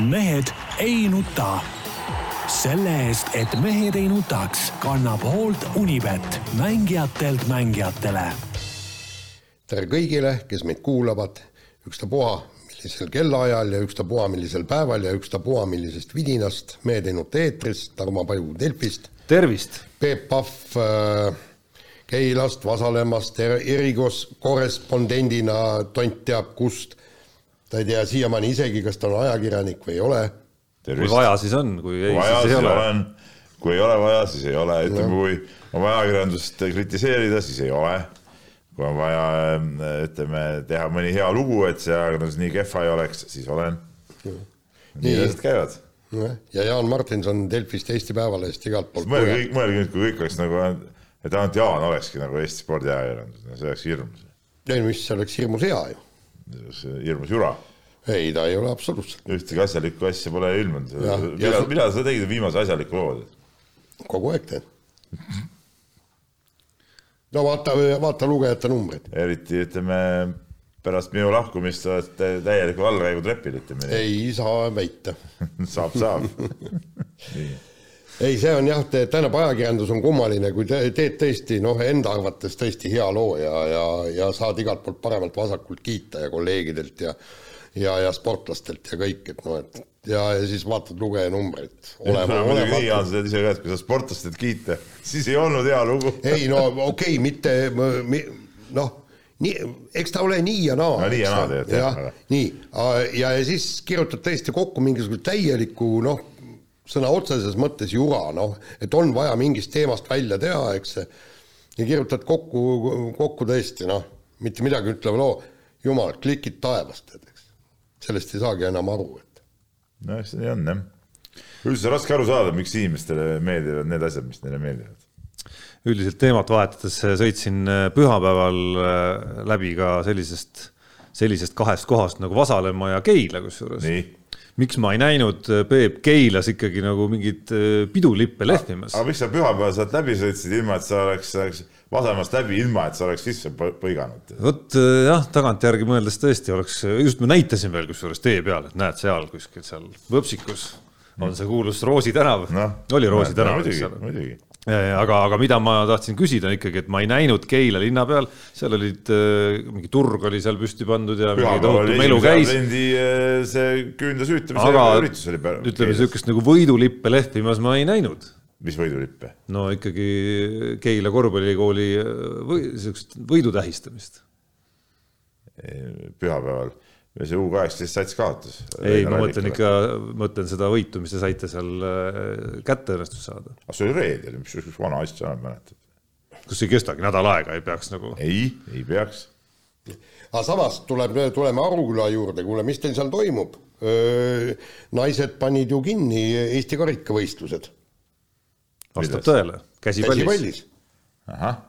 mehed ei nuta. selle eest, et mehed ei nutaks, kannab hoolt Unibet, mängijatelt mängijatele. tere kõigile, kes meid kuulavad, ükstapuha, millisel kellaajal ja ükstapuha, millisel päeval ja ükstapuha, millisest vidinast. mehed ei nuta eetris, Tarmo Paju Delfist. tervist! Peep Pahv äh, Keilast, Vasalemmast er, erikorrespondendina, tont teab kust. Ta ei tea siiamaani isegi, kas ta on ajakirjanik või ei ole. kui vaja, siis on, kui ei, siis ei ole. kui ei ole vaja, siis ei ole, ütleme, kui on vaja ajakirjandust kritiseerida, siis ei ole. kui on vaja, ütleme, teha mõni hea lugu, et see ajakirjandus nii kehva ei oleks, siis olen. nii asjad käivad ja Jaan Martinson Delfist, Eesti Päevalehest, igalt poolt. mõelge kõik, mõelge nüüd, kui kõik oleks nagu, et ainult Jaan olekski nagu Eesti spordiajakirjandus, see oleks hirmus. ei, mis see oleks hirmus hea ju. Hirmus jura. ei, ta ei ole absoluutselt. ühtegi asjalikku asja pole ilmunud. millal, millal sa tegid viimase asjaliku loo? kogu aeg teen. no vaata, vaata lugejate numbreid. eriti ütleme pärast minu lahkumist olete täielikul allakäigutrepil, ütleme nii. ei saa väita saab, saab ei, see on jah, tähendab, ajakirjandus on kummaline, kui te teed tõesti noh, enda arvates tõesti hea loo ja, ja, ja saad igalt poolt paremalt-vasakult kiita ja kolleegidelt ja ja, ja sportlastelt ja kõik, et noh, et ja, ja siis vaatad lugejanumbreid. muidugi nii, Jaan, sa tead ise ka, et kui sa sportlastelt kiita, siis ei olnud hea lugu. ei no okei okay,, mitte noh nii, eks ta ole nii ja naa. no nii ja naa tegelikult jah. nii ja, ja siis kirjutad tõesti kokku mingisuguse täieliku noh, sõna otseses mõttes jura, noh, et on vaja mingist teemast välja teha, eks ja kirjutad kokku, kokku tõesti noh, mitte midagi ütleva loo, jumal, klikid taevast, tead, eks. sellest ei saagi enam aru, et. no eks see nii on jah. üldse raske aru saada, miks inimestele meeldivad need asjad, mis neile meeldivad üldiselt teemat vahetades sõitsin äh, pühapäeval äh, läbi ka sellisest, sellisest kahest kohast nagu Vasalemma ja Keila kusjuures. Miks ma ei näinud äh, Peep Keilas ikkagi nagu mingeid pidulippe lehvimas? aga miks sa pühapäeval sealt läbi sõitsid, ilma et sa oleks, oleks Vasalemast läbi, ilma et sa oleks sisse põiganud? vot jah, tagantjärgi mõeldes tõesti oleks, just ma näitasin veel kusjuures tee peal, et näed seal kuskil seal Võpsikus on see kuulus Roosi tänav no,. oli Roosi tänav no,. muidugi, muidugi aga, aga mida ma tahtsin küsida ikkagi, et ma ei näinud Keila linna peal, seal olid äh, mingi turg oli seal püsti pandud ja mingi tohutu melu käis. Äh, see küünda süütamise üritus oli. ütleme niisugust nagu võidulippe lehvimas ma ei näinud. mis võidulippe? no ikkagi Keila korvpallikooli äh, või niisugust võidu tähistamist. pühapäeval ja see U kaheksateist sats kaotas. ei, ma mõtlen ikka, mõtlen seda võitu, mis te saite seal äh, kätte õnnestus saada. aga see oli reedel, mis üks vana asja on, mäletad? kas ei kestagi nädal aega, ei peaks nagu? ei, ei peaks. aga samas tuleb, tuleme Aruküla juurde, kuule, mis teil seal toimub? naised panid ju kinni Eesti karikavõistlused. vastab tõele, käsipallis, käsipallis.. ahah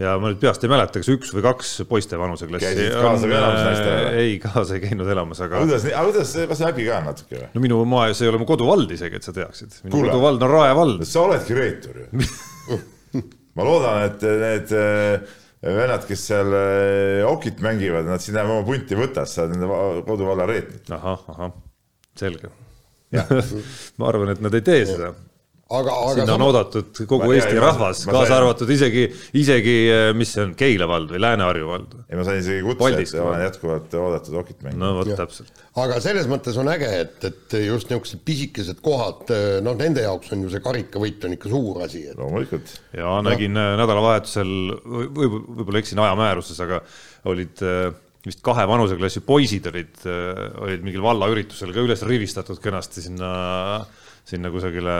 ja ma nüüd peast ei mäleta, kas üks või kaks poiste vanuseklassi. kaasa ka elamas naistele? ei, kaasa ei käinud elamas, aga. kuidas, aga kuidas, kas häbi ka natuke või? no minu maa, see ei ole mu koduvald isegi, et sa teaksid. minu Kule. koduvald on Rae vald. sa oledki reetur ju ma loodan, et need äh, vennad, kes seal äh, okit mängivad, nad sinna oma punti võtad, sa oled nende koduvalla reetnud. ahah, ahah, selge. ma arvan, et nad ei tee seda aga, aga sinna sama... on oodatud kogu ma, Eesti jah, rahvas, kaasa arvatud isegi, isegi mis see on, Keila vald või Lääne-Harju vald? ei, ma sain isegi kutse, et olen jätkuvalt oodatud okit mängima. no vot, täpselt. aga selles mõttes on äge, et, et just niisugused pisikesed kohad, noh, nende jaoks on ju see karikavõit on ikka suur asi et.... loomulikult. ja nägin no. nädalavahetusel, võib, võib-olla eksin ajamääruses, aga olid vist kahe vanuseklassi poisid olid, olid mingil vallaüritusel ka üles rivistatud kenasti sinna sinna kusagile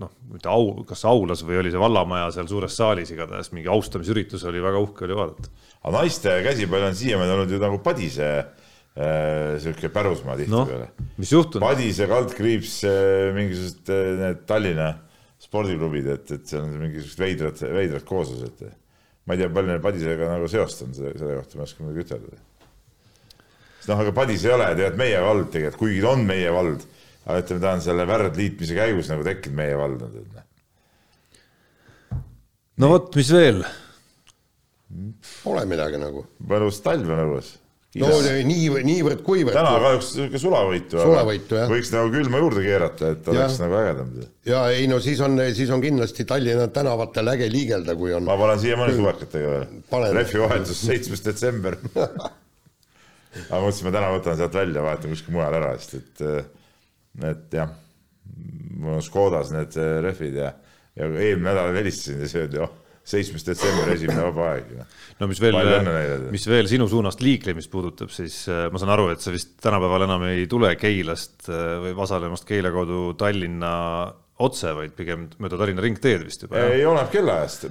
noh, mitte au, kas aulas või oli see vallamaja seal suures saalis, igatahes mingi austamisüritus oli, väga uhke oli vaadata. aga naiste käsipall on siiamaani olnud ju nagu Padise äh, sihuke pärusmaa tihtipeale no,. mis juhtunud? Padise kaldkriips äh, mingisugused äh, need Tallinna spordiklubid, et, et seal on mingisugused veidrad, veidrad kooslused. ma ei tea, palju neil Padisega nagu seost on, selle kohta ma ei oska muidugi ütelda. noh, aga Padis ei ole tegelikult meie vald tegelikult, kuigi on meie vald aga ütleme, ta on selle värdliitmise käigus nagu tekkinud meie valda. no vot, mis veel? Pole midagi nagu. mõnus talv on õues. no nii, niivõrd-kuivõrd. täna kahjuks sihuke sulavõitu. Sulavõitu, jah. võiks nagu külma juurde keerata, et oleks Jah. nagu ägedam. ja ei no siis on, siis on kindlasti Tallinna tänavatel äge liigelda, kui on ma panen siiamaani suvekatega veel rehvivahetus seitsmes detsember. aga mõtlesin, ma täna võtan sealt välja, vahetan kuskil mujal ära, sest et, et jah, mul on Škodas need äh, rehvid ja, ja eelmine nädal helistasin ja see öeldi, oh, seitsmes detsember, esimene vaba aeg. no mis veel neile., mis veel sinu suunast liiklemist puudutab, siis äh, ma saan aru, et sa vist tänapäeval enam ei tule Keilast äh, või Vasalemast Keila kaudu Tallinna otse, vaid pigem mööda Tallinna ringteed vist juba. ei oleneb kellaajast,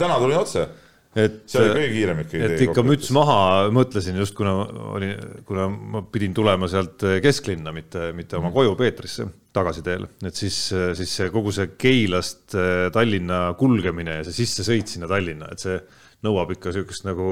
täna tulin otse, et see oli kõige kiirem ikkagi. et ikka müts maha, mõtlesin just kuna oli, kuna ma pidin tulema sealt kesklinna, mitte, mitte oma koju Peetrisse tagasiteel, et siis, siis see kogu see Keilast äh, Tallinna kulgemine ja see sissesõit sinna Tallinna, et see nõuab ikka niisugust nagu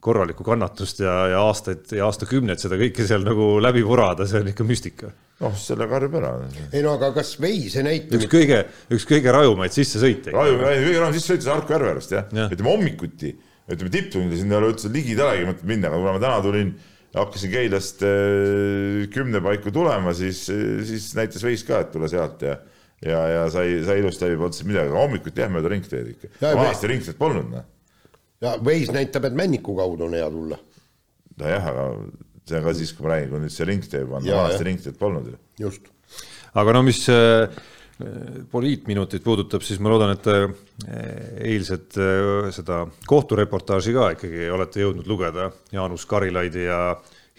korralikku kannatust ja, ja aastaid ja aastakümneid seda kõike seal nagu läbi purada, see on ikka müstika. noh, selle karjub ära. ei no aga kas Veis ei näita üks kõige, üks kõige rajumaid sissesõite. Raju, kõige enam sisse sõitis Harku Järverast jah Jah. ja., ütleme hommikuti, ütleme tipptunnil sinna ei ole üldse ligidalegi mõtet minna, aga kuna ma täna tulin, hakkasin Keilast äh, kümne paiku tulema, siis, siis näitas veis ka, et tule sealt ja ja, ja sai, sai ilusti läbi, polnud siin midagi, aga hommikuti jah, mööda ringteed ikka. Ja, vanasti ringteed polnud noh. ja Veis näitab, et Männiku kaudu on hea tulla. nojah, aga see on ka siis, kui ma räägin, kui nüüd see ringtee Ja, vanasti ringteed polnud ju. just. aga no mis äh, poliitminutit puudutab, siis ma loodan, et äh, eilset äh, seda kohtureportaaži ka ikkagi olete jõudnud lugeda Jaanus Karilaidi ja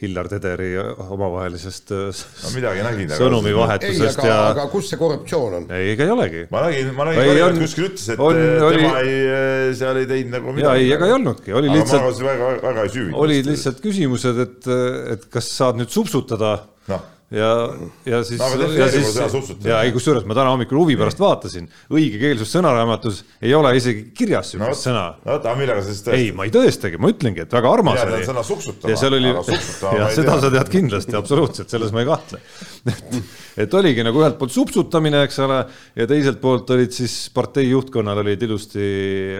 Hillar Tederi omavahelisest äh, no midagi nägin. ei, sõnumivahetusest aga ja aga kus see korruptsioon on? ei, ega ei olegi. ma nägin, ma Ei, nägin, on- kuskil ütles, et on- on, oli- tema ei, seal ei teinud nagu ja midagi. ei, ega ei olnudki, oli aga lihtsalt ma, väga, väga ei süüvitanud. olid lihtsalt küsimused, et, et kas saad nüüd supsutada noh, ja, ja siis No ja siis ja ei, kusjuures ma täna hommikul huvi pärast vaatasin, õigekeelsus sõnaraamatus ei ole isegi kirjas no sihukest sõna. No oota, millega sa siis ei, ma ei tõestagi, ma ütlengi, et väga armas oli. sõna suksutama, ja seal oli aga suksutama ja seda tea. sa tead kindlasti, absoluutselt, selles ma ei kahtle. et oligi nagu ühelt poolt supsutamine, eks ole, ja teiselt poolt olid siis partei juhtkonnal olid ilusti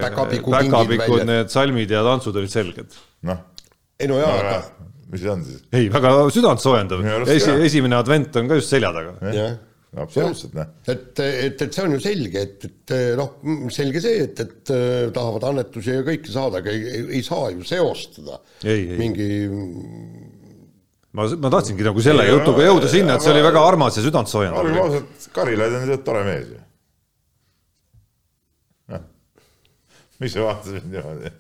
Päkapiku päkapikud need salmid ja tantsud olid selged. noh, ei no jaa, aga aga mis see on siis? ei, väga südantsoojendav esi esimene advent on ka just selja taga. absoluutselt noh, et, et, et see on ju selge, et, et noh, selge see, et, et äh, tahavad annetusi ja kõike saada, aga ei, ei, ei saa ju seostada Ei, ei. mingi ma, ma tahtsingi nagu selle Ei, jutuga jõuda sinna, et see oli aga- väga armas ja olgem südantsoojendav. ausad, Karilaid on tegelikult tore mees ju. noh, mis sa vaatad mind niimoodi,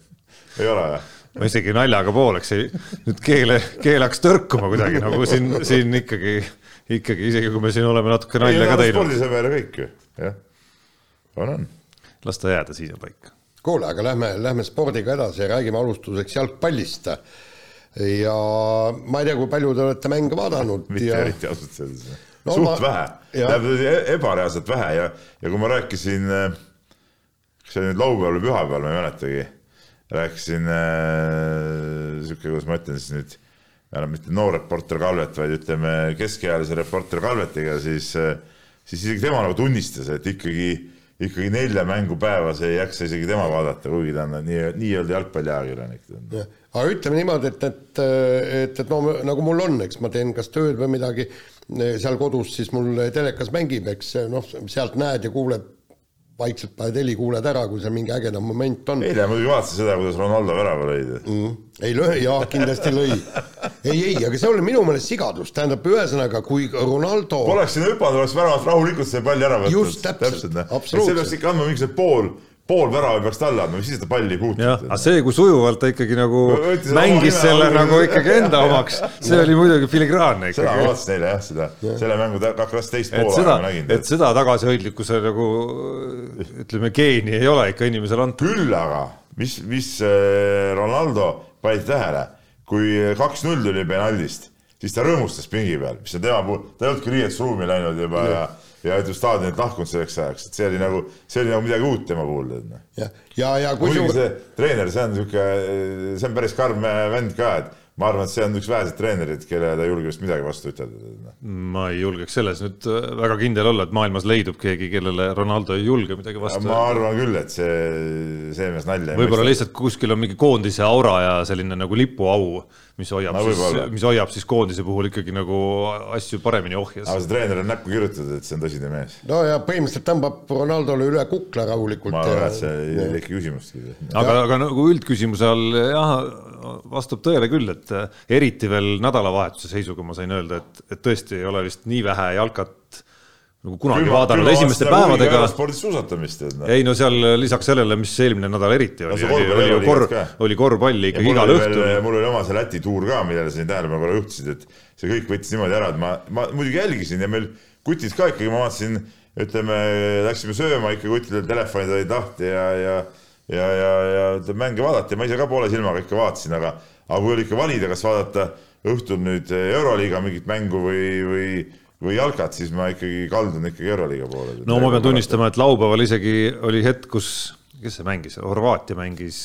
ei ole või? Ma isegi naljaga pooleks ei, nüüd keele, keel hakkas tõrkuma kuidagi nagu siin, siin ikkagi, ikkagi isegi kui me siin oleme natuke nalja ka teinud, spordisõber ja kõik ju, jah. on, on. las ta jääda siiapaika. kuule, aga lähme, lähme spordiga edasi ja räägime alustuseks jalgpallist. ja ma ei tea, kui palju te olete mänge vaadanud mitte ja eriti ausalt öeldes No suht ma- vähe, tähendab e- ebareaalselt vähe ja, ja kui ma rääkisin, kas see oli nüüd laupäeval või pühapäeval, ma ei mäletagi, rääkisin äh, sihuke, kuidas ma ütlen siis nüüd, enam mitte noor reporter Kalvet, vaid ütleme keskealise reporter Kalvetiga, siis, siis isegi tema nagu tunnistas, et ikkagi, ikkagi nelja mängu päevas ei jaksa isegi tema vaadata, kuigi ta on nii, nii-öelda jalgpalliajakirjanik. aga ütleme niimoodi, et, et, et, et no nagu mul on, eks ma teen kas tööd või midagi seal kodus, siis mul telekas mängib, eks noh, sealt näed ja kuuled, vaikselt paned heli, kuuled ära, kui seal mingi ägedam moment on. eile muidugi vaatasin seda, kuidas Ronaldo värava lõi. Mm. ei löö, jaa, kindlasti lõi. ei, ei, aga see oli minu meelest sigadus, tähendab, ühesõnaga, kui Ronaldo Poleks sinna hüpanud, oleks väravat rahulikult selle palli ära võtnud. Just, täpselt, noh. absoluutselt. see peaks ikka andma mingisugune pool, pool värava peaks talle andma, siis ta palli puutunud aga. see, kui sujuvalt ta ikkagi nagu Võttis oma mängis nime selle alla. nagu ikkagi enda omaks, see oli muidugi filigraanne seda ma ikkagi. vaatasin eile jah, seda, selle mängu hakkas teist seda aega ma, nägin et. seda tagasihoidlikkuse nagu ütleme, geeni ei ole ikka inimesele antud. küll aga, mis, mis äh, Ronaldo panid tähele, kui kaks-null tuli penaldist, siis ta rõõmustas pingi peal, mis on tema puhul, ta ei olnudki riietusruumi läinud juba ja, ja ütleme staadionilt lahkunud selleks ajaks, et see oli nagu, see oli nagu midagi uut tema puhul. muidugi ja, ja, ja kusjuures see treener, see on sihuke, see on päris karm vend ka, et ma arvan, et see on üks väheseid treenereid, kellele ta ei julge vist midagi vastu ütelda. ma ei julgeks selles nüüd äh, väga kindel olla, et maailmas leidub keegi, kellele Ronaldo ei julge midagi vastu ma arvan küll, et see, see mees nalja ei võib-olla lihtsalt kuskil on mingi koondise aura ja selline nagu lipuau mis hoiab No siis mis hoiab siis koondise puhul ikkagi nagu asju paremini ohjes. aga see treener on näkku kirjutatud, et see on tõsine mees. no ja põhimõtteliselt tõmbab Ronaldole üle kukla rahulikult. ma arvan, et see ei ei teki küsimustki. aga, aga nagu üldküsimuse all jah, vastab tõele küll, et eriti veel nädalavahetuse seisuga ma sain öelda, et, et tõesti ei ole vist nii vähe jalkat nagu kunagi vaadanud esimeste päevadega. spordis suusatamist, tead noh. ei no seal lisaks sellele, mis eelmine nädal eriti oli, oli, oli ju korv oli korvpalli ikkagi mul igal õhtul mul oli oma see Läti tuur ka, millele sa siin tähelepanu korra juhtisid, et see kõik võttis niimoodi ära, et ma, ma muidugi jälgisin ja meil kutid ka ikkagi, ma vaatasin, ütleme, läksime sööma ikka kuttidel telefonid olid lahti ja, ja ja, ja, ja ütleme mänge vaadati ja ma ise ka poole silmaga ikka vaatasin, aga, aga kui oli ikka valida, kas vaadata õhtul nüüd Euroliiga mingit mängu või, või, või jalkat, siis ma ikkagi kaldun ikkagi Euroliiga poole. no ma pean tunnistama, et laupäeval isegi oli hetk, kus, kes see mängis, Horvaatia mängis,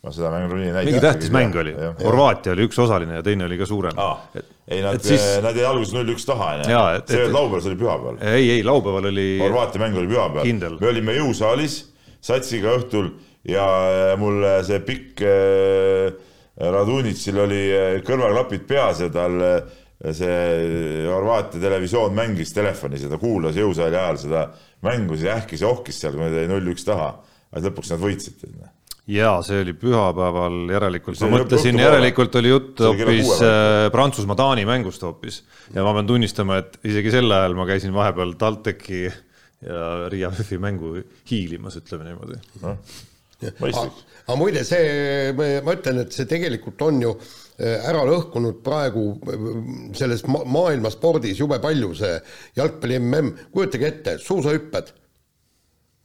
ma seda mängu nii ei näinud. mingi tähtis mäng oli. Horvaatia oli üks osaline ja teine oli ka suurem aa, ei nad siis- nad jäid alguses null-üks taha onju see et- laupäeval, see oli pühapäeval. ei, ei laupäeval oli, Horvaatia mäng oli pühapäeval me olime jõusaalis satsiga õhtul ja mul see pikk äh, Radunitšil oli äh, kõrvaklapid peas ja tal äh, see Horvaatia televisioon mängis telefonis ja ta kuulas jõusaali ajal seda mängu, siis ähkis ja ohkis seal, kui nad jäid null-üks taha. aga lõpuks nad võitsid. jaa, see oli pühapäeval järelikult, See ma mõtlesin, järelikult oli jutt hoopis äh, Prantsusmaa-Taani mängust hoopis ja ma pean tunnistama, et isegi sel ajal ma käisin vahepeal TalTechi ja Riia VEF-i mängu hiilimas, ütleme niimoodi. mõistlik. Aga muide, see, ma ütlen, et see tegelikult on ju äh, ära lõhkunud praegu äh, selles ma maailma spordis jube palju see jalgpalli mm, kujutage ette, suusahüpped.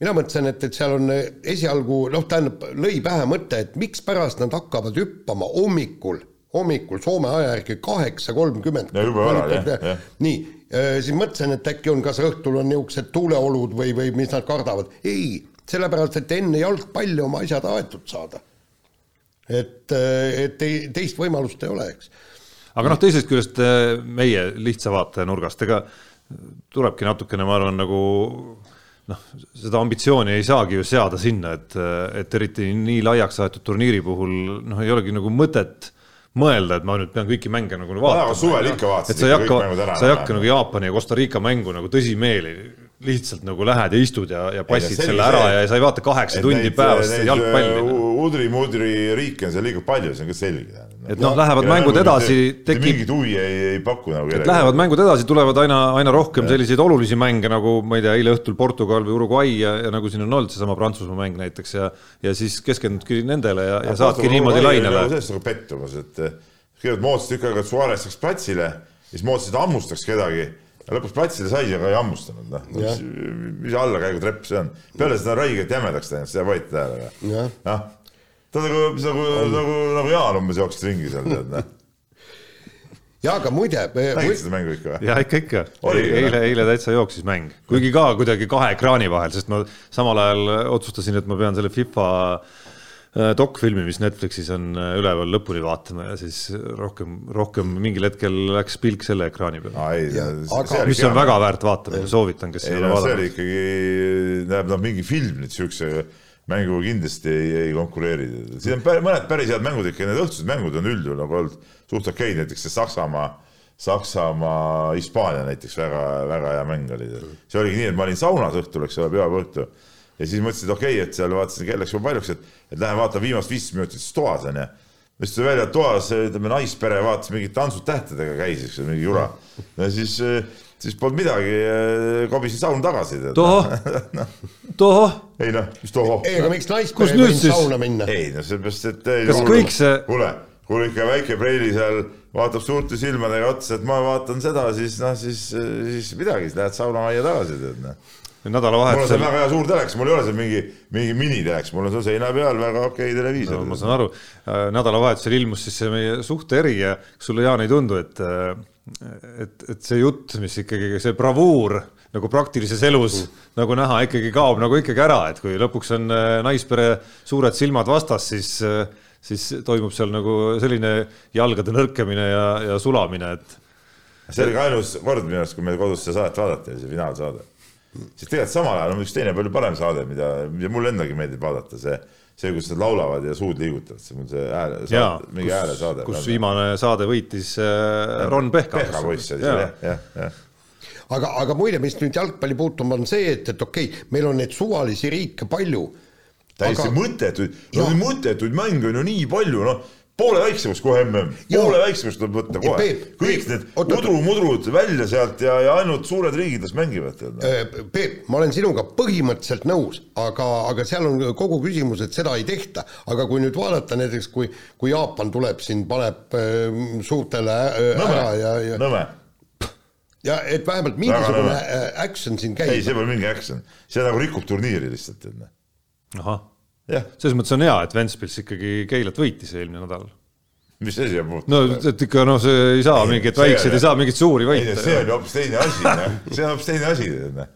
mina mõtlesin, et, et seal on äh, esialgu noh, tähendab, lõi pähe mõte, et mikspärast nad hakkavad hüppama hommikul, hommikul Soome aja järgi kaheksa kolmkümmend. Nii, siis mõtlesin, et äkki on, kas õhtul on niisugused tuuleolud või, või mis nad kardavad. ei, sellepärast, et enne jalgpalli oma asjad aetud saada. et, et ei, teist võimalust ei ole, eks. aga noh, teisest küljest äh, meie lihtsa vaataja nurgast, ega tulebki natukene, ma arvan, nagu noh, seda ambitsiooni ei saagi ju seada sinna, et, et eriti nii laiaks aetud turniiri puhul noh, ei olegi nagu mõtet mõelda, et ma nüüd pean kõiki mänge nagu vaatama. suvel ikka vaatasid et sa ei hakka sa ei hakka nagu Jaapani ja Costa Rica mängu nagu tõsimeeli lihtsalt nagu lähed ja istud ja, ja passid selle see, ära et- ja sa ei vaata kaheksa tundi päevas jalgpalli. udri-mudri riike on seal liiga palju, see on ka selge. et noh, lähevad mängud edasi, tekib mingit huvi ei, ei paku nagu et lähevad mängud edasi, tulevad aina, aina rohkem selliseid olulisi mänge nagu ma ei tea, eile õhtul Portugal või Uruguay ja, ja nagu siin on olnud seesama Prantsusmaa mäng näiteks ja ja siis keskendudki nendele ja, ja saadki niimoodi lainele. sellest nagu pettumus, et eh, kõigepealt moodustasid tükk aega, et Suarez läks platsile, siis moodustasid, hammustaks kedagi. Lõpuks platsile sai, aga ei hammustanud, noh. mis, mis allakäigutrepp see on? peale seda on räigelt jämedaks läinud, seda panite tähele noh, ta nagu, nagu, nagu, nagu Jaan umbes jooksis ringi seal, tead, noh. ja aga muide, nägid seda mängu ikka või? ja ikka, ikka. Eile, eile täitsa jooksis mäng, kuigi ka kuidagi kahe ekraani vahel, sest ma samal ajal otsustasin, et ma pean selle FIFA äh, dokfilmi, mis Netflixis on äh, üleval lõpuni vaatama ja siis rohkem, rohkem mingil hetkel läks pilk selle ekraani peale. mis on väga väärt vaatamine, soovitan, kes ei ei ole no see oli vaadanud. ikkagi, tähendab noh, mingi film nüüd siukse mänguga kindlasti ei, ei konkureeri. siin on pär, mõned päris head mängud ikka, need õhtused mängud on üldjuhul nagu olnud suht okeid, näiteks see Saksamaa, Saksamaa, Hispaania näiteks väga, väga hea mäng oli. see oligi nii, et ma olin saunas õhtul, eks ole, pühapäeva õhtu ja siis mõtlesin, et okei okay,, et seal vaatasin, kell läks juba paljuks, et, et lähen vaatan viimast viisteist minutit siis toas onju. siis tuli välja, toas ütleme naispere vaatas mingit tantsud tähtedega käis, eks ole, mingi jura. ja siis, siis polnud midagi, kobisin sauna tagasi. tohoh, tohoh, ei noh, mis tohoh. ei aga miks naispere ei võinud sauna minna? ei no sellepärast, et. Kas kõik see- kuule, kuule ikka väike Preili seal vaatab suurte silmadega otsa, et ma vaatan seda, siis noh, siis, siis midagi, siis lähed saunamajja tagasi, tead noh. Mul on seal nädalavahetusel väga hea suur telekas, mul ei ole seal mingi, mingi miniteleks, mul on seal seina peal väga okei televiisor no,. ma saan aru, nädalavahetusel ilmus siis see meie suhteeri ja kas sulle, Jaan, ei tundu, et et, et see jutt, mis ikkagi see bravuur nagu praktilises elus mm. nagu näha ikkagi kaob nagu ikkagi ära, et kui lõpuks on äh, naispere suured silmad vastas, siis siis toimub seal nagu selline jalgade nõrkemine ja, ja sulamine, et see oli ka ainus kord minu arust, kui meil kodus seda saadet vaadati, see finaalsaade. Sest tegelikult samal ajal on üks teine palju parem saade, mida, mida mulle endalgi meeldib vaadata, see, see, kus nad laulavad ja suud liigutavad, see on see hääle, mingi häälesaade. kus viimane saade võitis äh, Ron Pehka. Pehka poiss oli seal jah, jah, jah. aga, aga muide, mis nüüd jalgpalli puutub, on see, et, et okei okay,, meil on neid suvalisi riike palju. täiesti Aga- mõttetuid, mõttetuid mänge on ju nii palju, noh, poole väiksemaks kohe mm, poole väiksemaks tuleb võtta kohe kõik need oot, oot. udrumudrud välja sealt ja, ja ainult suured riigid las mängivad. Äh, Peep, ma olen sinuga põhimõtteliselt nõus, aga, aga seal on kogu küsimus, et seda ei tehta. aga kui nüüd vaadata näiteks, kui, kui Jaapan tuleb siin, paneb äh, suurtele äh, Nõme ära ja, ja, Nõme, ja et vähemalt mingisugune äh, action siin ei, käib. see pole mingi action, see nagu rikub turniiri lihtsalt, et noh. ahah, selles mõttes on hea, et Ventspils ikkagi Keilat võitis eelmine nädal. mis see siia puutub? no et ikka noh, see ei saa Ei, see väikseid on- ei saa mingeid suuri ei, see võita. on ju hoopis teine asi, noh, see on hoopis teine asi, noh.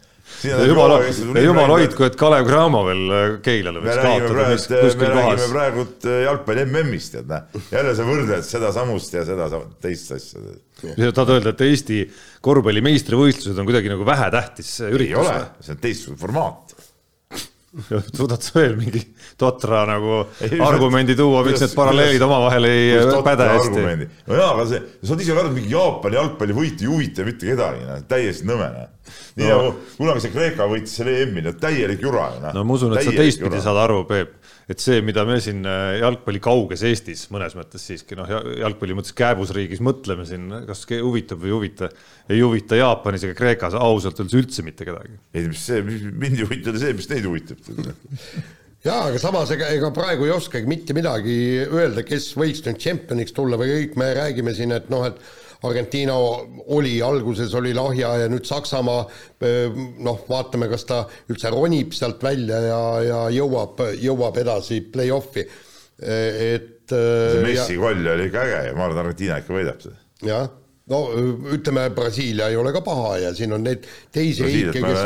jumal, jumal hoidku, et Kalev Cramo veel äh, Keilale võiks kaotada praegu, me räägime praegult äh, jalgpalli MM-ist, tead näe. jälle sa võrdled sedasamust ja seda teist asja. tahad öelda, et Eesti korvpalli meistrivõistlused on kuidagi nagu vähetähtis ei üritus ole, see on teistsugune formaat. Suudad sa veel mingi totra nagu Ei, argumendi tuua, miks need paralleelid omavahel ei päde hästi? no jaa, aga see, sa oled ise ka mingi Jaapani jalgpallivõit ei huvita mitte kedagi, noh, täiesti nõme, noh. Nii No. nagu kunagi see Kreeka võitis selle EM-i, no täielik jura ju, noh. no ma usun, et sa teistpidi saad aru, Peep, et see, mida me siin äh, jalgpalli kauges Eestis mõnes mõttes siiski noh, jalgpalli mõttes kääbusriigis mõtleme siin, kas huvitab või ei huvita, ei huvita Jaapanis ega Kreekas ausalt öeldes üldse mitte kedagi. ei, mis see, mind ei huvita see, mis neid huvitab. jaa, aga samas ega, ega praegu ei oskagi mitte midagi öelda, kes võiks nüüd tšempioniks tulla või kõik me räägime siin, et noh, et Argentiina oli alguses oli lahja ja nüüd Saksamaa noh, vaatame, kas ta üldse ronib sealt välja ja, ja jõuab, jõuab edasi play-off'i. et see ja, Messi koll oli ikka äge ja ma arvan, et Argentiina ikka võidab seda. jah, no ütleme, Brasiilia ei ole ka paha ja siin on neid teisi riike, kes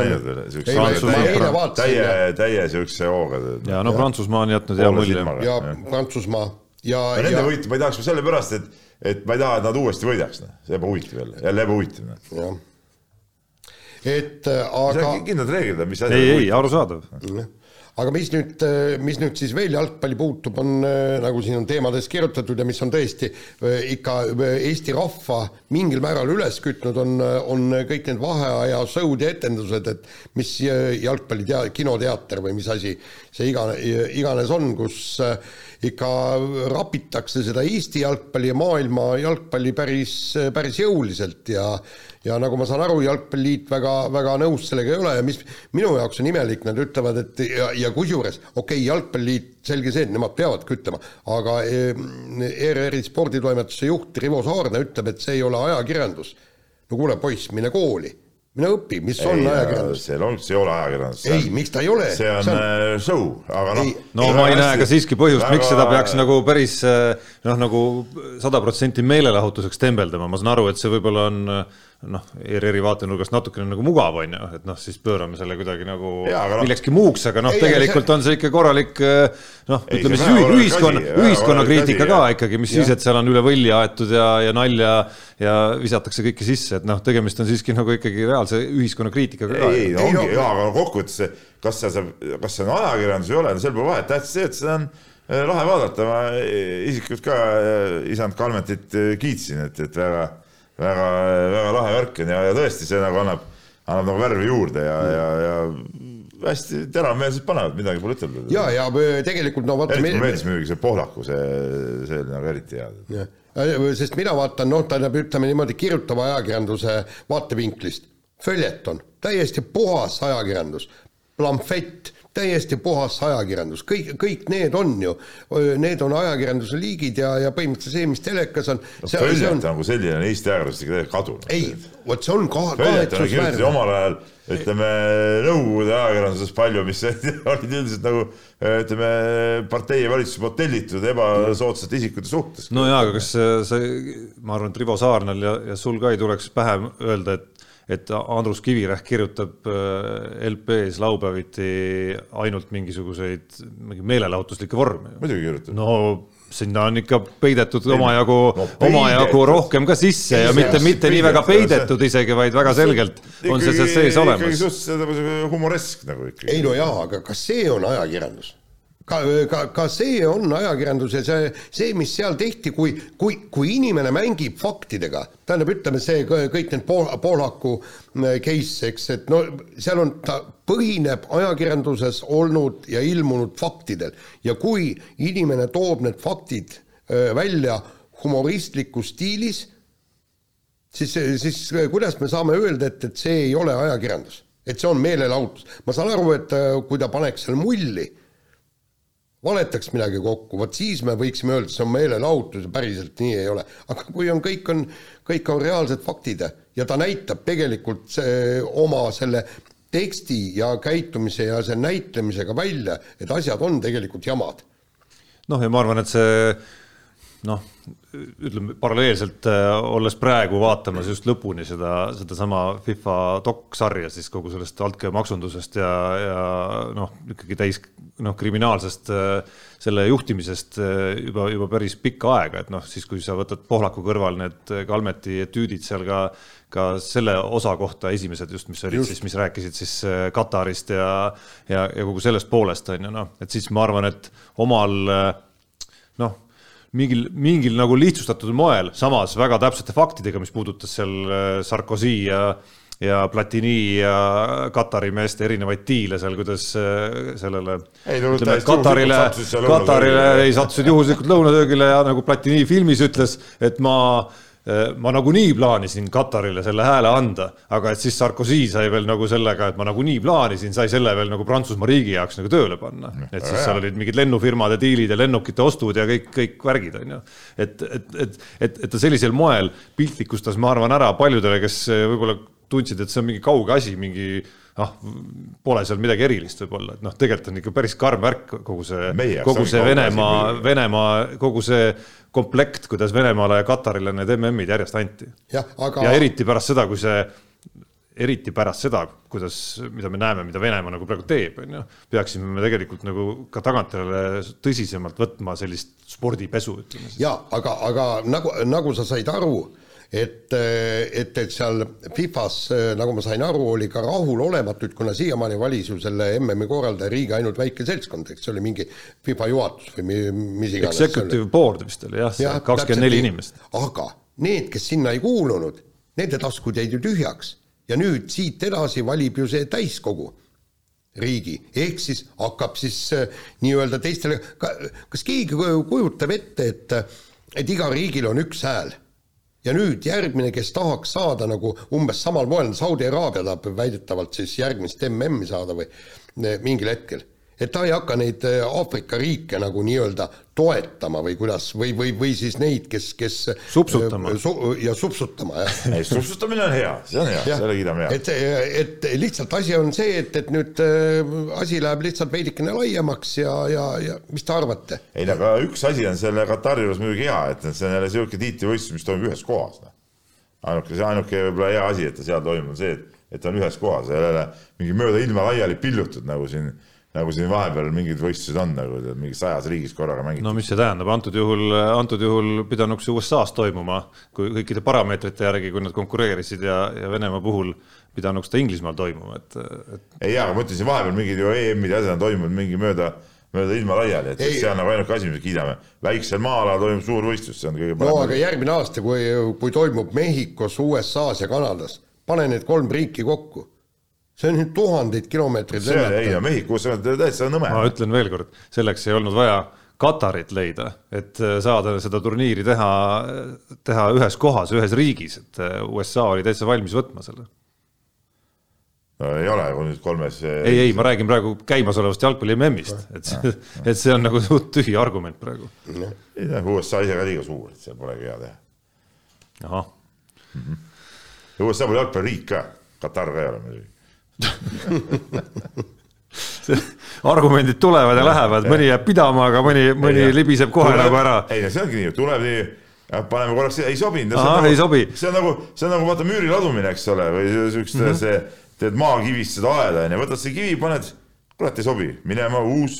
on täie täie siukse hooga. ja no Prantsusmaa on jätnud hea mulje. ja. Prantsusmaa ja, nende ja võitu ma ei tahaks sellepärast, et, et ma ei taha, et nad uuesti võidaks, noh, see ebahuvitav jälle, jälle ebahuvitav, noh. et äh, aga, kindlad reeglid on, mis asi ei, ei, arusaadav. aga mis nüüd, mis nüüd siis veel jalgpalli puutub, on äh, nagu siin on teemades kirjutatud ja mis on tõesti äh, ikka äh, Eesti rahva mingil määral üles kütnud, on, on kõik need vaheaja show'd ja etendused, et mis äh, jalgpalli tea-, kinoteater või mis asi see igane, iganes on, kus äh, ikka rapitakse seda Eesti jalgpalli ja maailma jalgpalli päris, päris jõuliselt ja ja nagu ma saan aru, Jalgpalliliit väga, väga nõus sellega ei ole ja mis minu jaoks on imelik, nad ütlevad, et ja, ja kusjuures okei okay,, Jalgpalliliit, selge see, et nemad peavadki ütlema, aga eh, ERR-i sporditoimetuse juht Rivo Saarna ütleb, et see ei ole ajakirjandus. no kuule, poiss, mine kooli, mine õpi, mis on ei, ajakirjandus. see on, see ei ole ajakirjandus. ei, miks ta ei ole? see on äh, show, aga noh no ma ei näe ka siiski põhjust, miks seda peaks nagu päris äh, noh, nagu sada protsenti meelelahutuseks tembeldama, ma saan aru, et see võib-olla on äh, noh, ERR-i vaatenurgast natukene nagu mugav on ju, et noh, siis pöörame selle kuidagi nagu noh- millekski muuks, aga noh, tegelikult on see ikka korralik äh, noh, ütleme see siis ühiskonna väga ühiskonnakriitika ka asi, ikkagi, mis siis, et seal on üle võlli aetud ja, ja nalja ja visatakse kõike sisse, et noh, tegemist on siiski nagu ikkagi reaalse ühiskonnakriitikaga ka. ei, no Ei, ongi no-, jaa, aga kokkuvõttes see, kas see saab, kas see on ajakirjandus või ei ole, no seal pole vahet, tähtis see, et seda on äh, lahe vaadata, ma isiklikult ka äh, isand Kalmetit kiitsin, et, et väga, väga, väga lahe värk on ja, ja tõesti, see nagu annab, annab nagu värvi juurde ja, ja, ja hästi teravmeelselt panevad, midagi pole ütelda. ja, ja äh, tegelikult no vaata eriti mulle meeldis muidugi see Pohlaku, see, see oli nagu eriti hea. Äh, sest mina vaatan, noh, tähendab, ütleme niimoodi kirjutava ajakirjanduse vaatevinklist, följeton, täiesti puhas ajakirjandus, plamfett, täiesti puhas ajakirjandus, kõik, kõik need on ju, need on ajakirjanduse liigid ja, ja põhimõtteliselt see, mis telekas on no,, see, see on, nagu selline on Eesti ajakirjandusest ikka täiesti kadunud. ei, vot see on kirjutati kahetsusväärne. omal ajal, ütleme Nõukogude ajakirjanduses palju, mis olid üldiselt nagu ütleme partei ja valitsuse poolt tellitud ebasoodsate isikute suhtes. no jaa, aga kas sa, ma arvan, et Rivo Saarnal ja, ja sul ka ei tuleks pähe öelda, et et Andrus Kivirähk kirjutab äh, LP-s laupäeviti ainult mingisuguseid mingi meelelahutuslikke vorme. muidugi kirjutab. no sinna on ikka peidetud omajagu no omajagu rohkem ka sisse ja mitte, mitte nii väga peidetud, isegi, vaid väga selgelt on see seal sees ikkagi olemas. suhteliselt humoresk nagu ikkagi. ei no jaa, aga kas see on ajakirjandus? Ka, ka, ka see on ajakirjandus ja see, see, mis seal tehti, kui, kui, kui inimene mängib faktidega, tähendab, ütleme see kõik need pool, Poolaku äh, case, eks, et no seal on, ta põhineb ajakirjanduses olnud ja ilmunud faktidel ja kui inimene toob need faktid äh, välja humoristlikus stiilis, siis, siis kuidas me saame öelda, et, et see ei ole ajakirjandus, et see on meelelahutus. ma saan aru, et kui ta paneks seal mulli valetaks midagi kokku, vot siis me võiksime öelda, see on meelelahutus ja päriselt nii ei ole. aga kui on, kõik on, kõik on reaalsed faktid ja ta näitab tegelikult see, oma selle teksti ja käitumise ja selle näitlemisega välja, et asjad on tegelikult jamad. noh, ja ma arvan, et see noh, ütleme paralleelselt äh, olles praegu vaatamas just lõpuni seda, sedasama FIFA doksarja siis kogu sellest altkäemaksundusest ja, ja noh, ikkagi täis noh, kriminaalsest äh, selle juhtimisest äh, juba, juba päris pikka aega, et noh, siis kui sa võtad Pohlaku kõrval need Kalmeti etüüdid seal ka, ka selle osa kohta esimesed just, mis olid just. siis, mis rääkisid siis Katarist ja, ja, ja kogu sellest poolest on ju noh, et siis ma arvan, et omal noh mingil, mingil nagu lihtsustatud moel, samas väga täpsete faktidega, mis puudutas seal äh, Sarkozy ja ja Platini ja Katari meeste erinevaid diile seal, kuidas äh, sellele ei, ütleme, Katarile, Katarile ei sattusid juhuslikult lõunatöögile ja nagu Platini filmis ütles, et ma Äh, ma nagunii plaanisin Katarile selle hääle anda, aga et siis Sarkozy sai veel nagu sellega, et ma nagunii plaanisin, sai selle veel nagu Prantsusmaa riigi jaoks nagu tööle panna. et siis seal olid mingid lennufirmade diilid ja lennukite ostud ja kõik, kõik värgid on ju. et, et, et, et, et ta sellisel moel piltlikustas, ma arvan, ära paljudele, kes võib-olla tundsid, et see on mingi kauge asi, mingi noh, pole seal midagi erilist võib-olla, et noh, tegelikult on ikka päris karm värk kogu see, kogu see Venemaa, Venemaa, kogu see komplekt, kuidas Venemaale ja Katarile need MM-id järjest anti. Aga... ja eriti pärast seda, kui see, eriti pärast seda, kuidas, mida me näeme, mida Venemaa nagu praegu teeb, on ju, peaksime me tegelikult nagu ka tagantjärele tõsisemalt võtma sellist spordipesu, ütleme siis. ja aga, aga nagu, nagu sa said aru et, et, et seal Fifas, nagu ma sain aru, oli ka rahulolematud, kuna siiamaani valis ju selle MM-i korraldaja riigi ainult väike seltskond, eks see oli mingi Fifa juhatus või mis iganes. Executive board vist oli jah ja,, kakskümmend neli inimest. aga need, kes sinna ei kuulunud, nende taskud jäid ju tühjaks ja nüüd siit edasi valib ju see täiskogu riigi, ehk siis hakkab siis äh, nii-öelda teistele, kas keegi kujutab ette, et, et igal riigil on üks hääl ja nüüd järgmine, kes tahaks saada nagu umbes samal moel, Saudi Araabia tahab väidetavalt siis järgmist MM-i saada või mingil hetkel et ta ei hakka neid äh, Aafrika riike nagu nii-öelda toetama või kuidas, või, või, või siis neid, kes, kes supsutama äh, su, ja supsutama, jah. ei, supsutamine on hea, see on hea, selle kiidame heaks. et, et lihtsalt asi on see, et, et nüüd äh, asi läheb lihtsalt veidikene laiemaks ja, ja, ja mis te arvate? ei no aga üks asi on selle Katari juures muidugi hea, et see on jälle niisugune tiitlivõistlus, mis toimub ühes kohas. Noh. ainuke, see ainuke võib-olla hea asi, et ta seal toimub, on see, et, et ta on ühes kohas, ei ole mingi mööda ilma laiali pillutud, nagu siin nagu siin vahepeal mingid võistlused on nagu mingi sajas riigis korraga mängitud. no mis see tähendab, antud juhul, antud juhul pidanuks USA-s toimuma, kui kõikide parameetrite järgi, kui nad konkureerisid ja, ja Venemaa puhul pidanuks ta Inglismaal toimuma, et, et. ei jaa, aga ma ütlen siin vahepeal mingid ju EM-id ja asjad on toimunud mingi mööda, mööda ilma laiali, et ei. see on nagu ainuke asi, me kiidame. väiksel maa-alal toimub suur võistlus, see on kõige parem. no aga järgmine aasta, kui, kui toimub Mehhikos, USA-s ja Kanadas, pane need kolm riiki kokku see on nüüd tuhandeid kilomeetreid see, ei no Mehhikos on täitsa nõme. ma ütlen veelkord, selleks ei olnud vaja Katarit leida, et äh, saada seda turniiri teha, teha ühes kohas, ühes riigis, et äh, USA oli täitsa valmis võtma selle. no ei ole, kui nüüd kolmes äh, ei, ei, ma räägin praegu käimasolevast jalgpalli MM-ist, et see, et see on nagu suht tühi argument praegu. ei tea, USA ise ka liiga suur, et seal polegi hea teha. ahah mm. -hmm. USA pole jalgpalliriik ka, Katar ka ei ole muidugi argumendid tulevad ja lähevad, mõni jääb pidama, aga mõni, mõni libiseb kohe tuleb, nagu ära. ei see ongi nii, tuleb nii, paneme korraks, ei sobinud. Nagu, ei sobi. see on nagu, see on nagu vaata müüri ladumine, eks ole, või siukest mm, -hmm. see, teed maakivist seda aeda onju, võtad selle kivi, paned, kurat ei sobi, minema uus,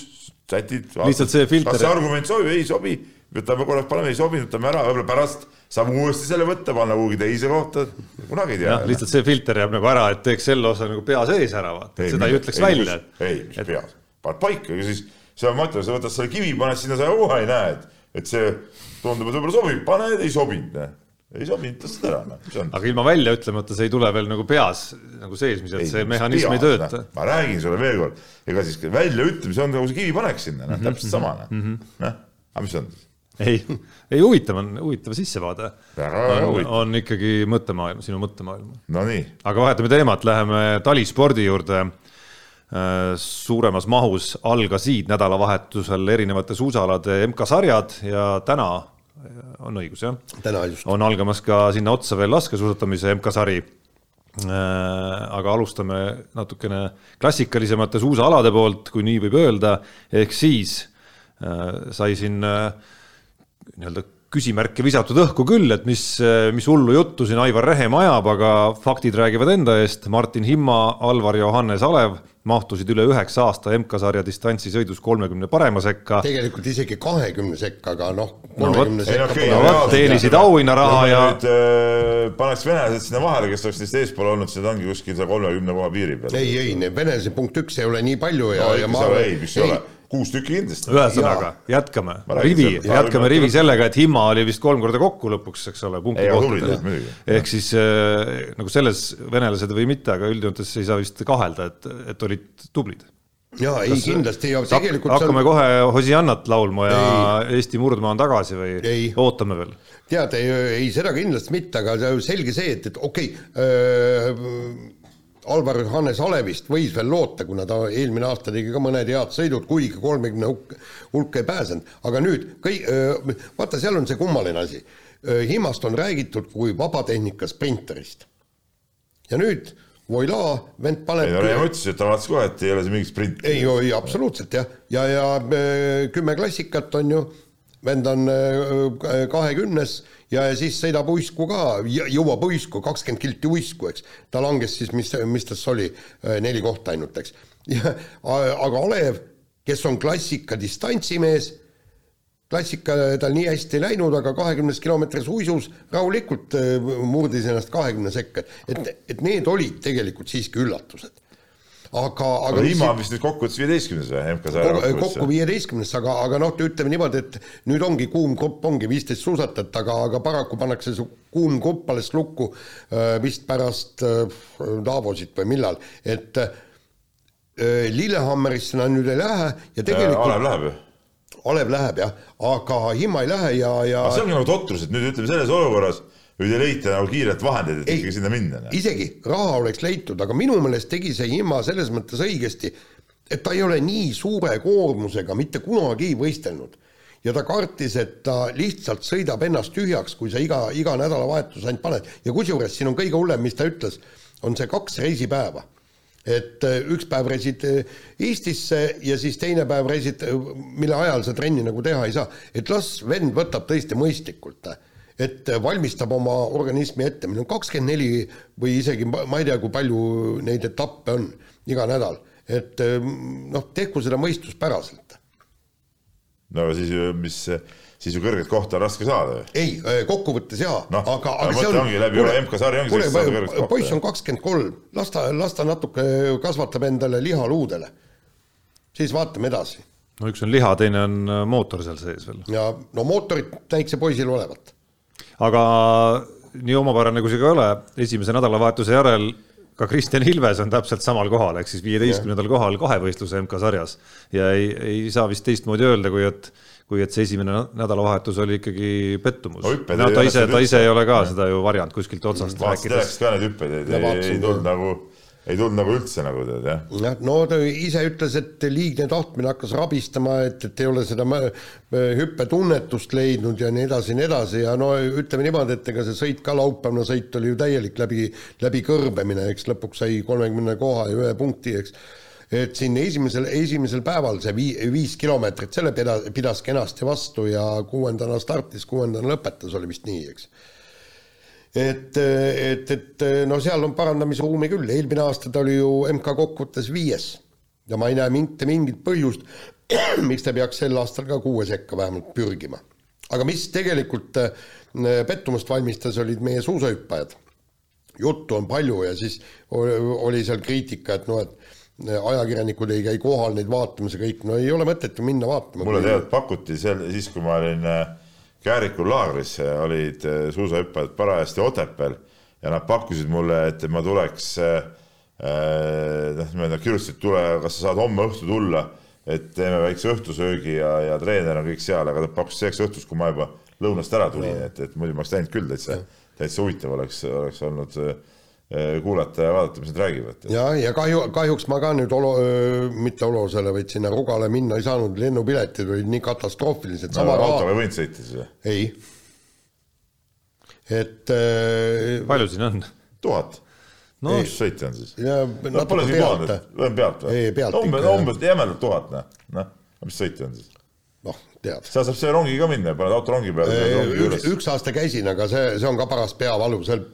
sätid. lihtsalt see filter. kas see argument sobib, ei sobi võtame korraks, paneme, ei sobi, võtame ära, võib-olla pärast saame uuesti selle võtta, panna kuhugi teise kohta, kunagi ei tea. lihtsalt see filter jääb nagu ära, et teeks selle osa nagu pea sees ära, vaata, seda ei ütleks ei, välja. ei, mis et... peas, paned paika ja siis, seal ma ütlen, sa võtad selle kivi, paned sinna, sa kohe ei näe, et, et see tundub, et võib-olla sobib, paned, ei sobinud, ei sobinud, tõstad ära, noh, mis on. aga ilma välja ütlemata see ei tule veel nagu peas nagu seesmiselt, see mehhanism ei tööta. ma räägin sulle veel kord, ega siis väljaütlemise on nagu see kivi paneks sinna, noh, täpselt sama, noh, noh, aga mis on siis? Ei, ei huvitav on, huvitav sissevaade. on, on ikkagi mõttemaailm, sinu mõttemaailm. Nonii. aga vahetame teemat, läheme talispordi juurde. suuremas mahus algasid nädalavahetusel erinevate suusaalade MK-sarjad ja täna on õigus jah? täna just. on algamas ka sinna otsa veel laskesuusatamise MK-sari. aga alustame natukene klassikalisemate suusaalade poolt, kui nii võib öelda, ehk siis sai siin äh, nii-öelda küsimärke visatud õhku küll, et mis, mis hullu juttu siin Aivar Rehem ajab, aga faktid räägivad enda eest. Martin Himma, Alvar Johannes Alev mahtusid üle üheksa aasta MK-sarja distantsisõidus kolmekümne parema sekka. tegelikult isegi kahekümne sekka, aga noh, kolmekümne sekka okay, no, vot, teenisid auhinnaraha ja. Äh, paneks venelased sinna vahele, kes oleks neist eespool olnud, siis nad ongi kuskil seal kolmekümne koha piiri peal. ei, ei, need venelased punkt üks ei ole nii palju ja no,, ja ma arvan. ei, mis ei ole kuus tükki kindlasti. ühesõnaga, jätkame, rivi, jätkame rivi sellega, et Himma oli vist kolm korda kokku lõpuks, eks ole, punktikohtadele. ehk siis äh, nagu selles venelased või mitte, aga üldjoontes ei saa vist kahelda, et, et olid tublid. ja ei Kas, kindlasti ja tegelikult hakkame on... kohe Hosiannat laulma ja ei. Eesti murdmaa on tagasi või ei. ootame veel? tead, ei, ei seda kindlasti mitte, aga selge see, et, et okei okay, Alvar Hannes Alevist võis veel loota, kuna ta eelmine aasta tegi ka mõned head sõidud, kuigi kolmekümne hulka ei pääsenud, aga nüüd kõik, vaata, seal on see kummaline asi. Himmast on räägitud kui vabatehnika sprinterist. ja nüüd Voila, vend paneb. ei no Reem ütles, et ta vaatas kohe, et ei ole see mingi sprint. ei, ei absoluutselt jah, ja, ja, ja kümme klassikat on ju, vend on kahekümnes ja, ja siis sõidab uisku ka, jõuab uisku, kakskümmend kilti uisku, eks. ta langes siis, mis, mis tas oli, äh, neli kohta ainult, eks. aga Olev, kes on klassika distantsimees, klassika tal nii hästi ei läinud, aga kahekümnes kilomeetris uisus rahulikult äh, murdis ennast kahekümne sekka, et, et need olid tegelikult siiski üllatused aga, aga. Lima on vist nüüd kokkuvõttes viieteistkümnes või MK-sarja kokku viieteistkümnes, aga, aga noh, ütleme niimoodi, et nüüd ongi kuum grupp, ongi viisteist suusatajat, aga, aga paraku pannakse see kuum grupp alles lukku äh, vist pärast äh, Davosit või millal, et äh, Lillehammerisse nad nüüd ei lähe ja tegelikult Alev läheb ju Alev läheb jah, aga Himma ei lähe ja, ja aga see on nagu totrus, et nüüd ütleme selles olukorras või te leite nagu kiirelt vahendeid, et ei, ikkagi sinna minna? isegi raha oleks leitud, aga minu meelest tegi see Imma selles mõttes õigesti, et ta ei ole nii suure koormusega mitte kunagi võistelnud. ja ta kartis, et ta lihtsalt sõidab ennast tühjaks, kui sa iga, iga nädalavahetus ainult paned ja kusjuures siin on kõige hullem, mis ta ütles, on see kaks reisipäeva et äh, üks päev reisid äh, Eestisse ja siis teine päev reisid, äh, mille ajal sa trenni nagu teha ei saa, et las vend võtab tõesti mõistlikult et valmistab oma organismi ette, meil on kakskümmend neli või isegi ma ei tea, kui palju neid etappe on iga nädal, et noh, tehku seda mõistuspäraselt. no aga siis ju, mis, siis ju kõrget kohta on raske saada ju. ei, kokkuvõttes jaa no,, aga, aga see on. ongi läbi üle MK-sarja ongi sellist saada kõrget kohta. poiss on kakskümmend kolm, las ta, las ta natuke kasvatab endale liha luudele. siis vaatame edasi. no üks on liha, teine on äh, mootor seal sees veel. ja no mootorit näikse poisil olevat aga nii omapärane kui see ka ei ole, esimese nädalavahetuse järel ka Kristjan Ilves on täpselt samal kohal, ehk siis viieteistkümnendal kohal kahevõistluse MK-sarjas ja ei, ei saa vist teistmoodi öelda, kui et kui et see esimene nädalavahetus oli ikkagi pettumus no,. no ta ise, ta ise ei ole ka ja. seda ju varjanud kuskilt otsast. vaatasin telekast ka neid hüppeid, ei, ei, ei tulnud nagu ei tulnud nagu üldse nagu tead jah. jah, no ta ise ütles, et liigne tahtmine hakkas rabistama, et, et ei ole seda hüppetunnetust leidnud ja nii edasi ja nii edasi. Ja no ütleme niimoodi, et ega see sõit ka laupäevane sõit oli ju täielik läbi, läbikõrbemine, eks lõpuks sai kolmekümne koha ja ühe punkti, eks. Et siin esimesel, esimesel päeval see vii, viis kilomeetrit, selle pidas, pidas kenasti vastu ja kuuendana startis, kuuendana lõpetas, oli vist nii, eks et, et, et no seal on parandamisruumi küll, eelmine aasta ta oli ju MK kokkuvõttes viies ja ma ei näe mitte mingit põhjust, miks ta peaks sel aastal ka kuue sekka vähemalt pürgima. aga mis tegelikult äh, pettumust valmistas, olid meie suusahüppajad. juttu on palju ja siis oli seal kriitika, et noh, et ajakirjanikud ei käi kohal neid vaatamas ja kõik, no ei ole mõtet ju minna vaatama. mulle tegelikult pakuti seal siis, kui ma olin äh, Käärikul laagris, olid äh, suusahüppajad parajasti Otepääl ja nad pakkusid mulle, et ma tuleks äh, noh, nad kirjutasid, tule, kas sa saad homme õhtu tulla, et teeme väikse õhtusöögi ja, ja treener on kõik seal, aga nad pakkusid selleks õhtuks, kui ma juba lõunast ära tulin, et, et muidu ma oleks läinud küll täitsa, täitsa huvitav oleks, oleks olnud äh, Eh, kuulata ja vaadata, mis nad räägivad. ja, ja kahju, kahjuks ma ka nüüd olo, mitte Olosele, vaid sinna Rugale minna ei saanud, lennupiletid olid nii katastroofilised. no autoga ei võinud sõita siis või? ei. et äh,. palju siin on? tuhat no,. mis sõita on siis? no pole siin pealt. pealt või? ei, pealt umbes, ikka. umbes jämedalt tuhat, noh, noh, mis sõita on siis? Noh, tead. seal saab see rongiga minna ja paned autorongi peale. üks, üks aasta käisin, aga see, see on ka paras peavalu, seal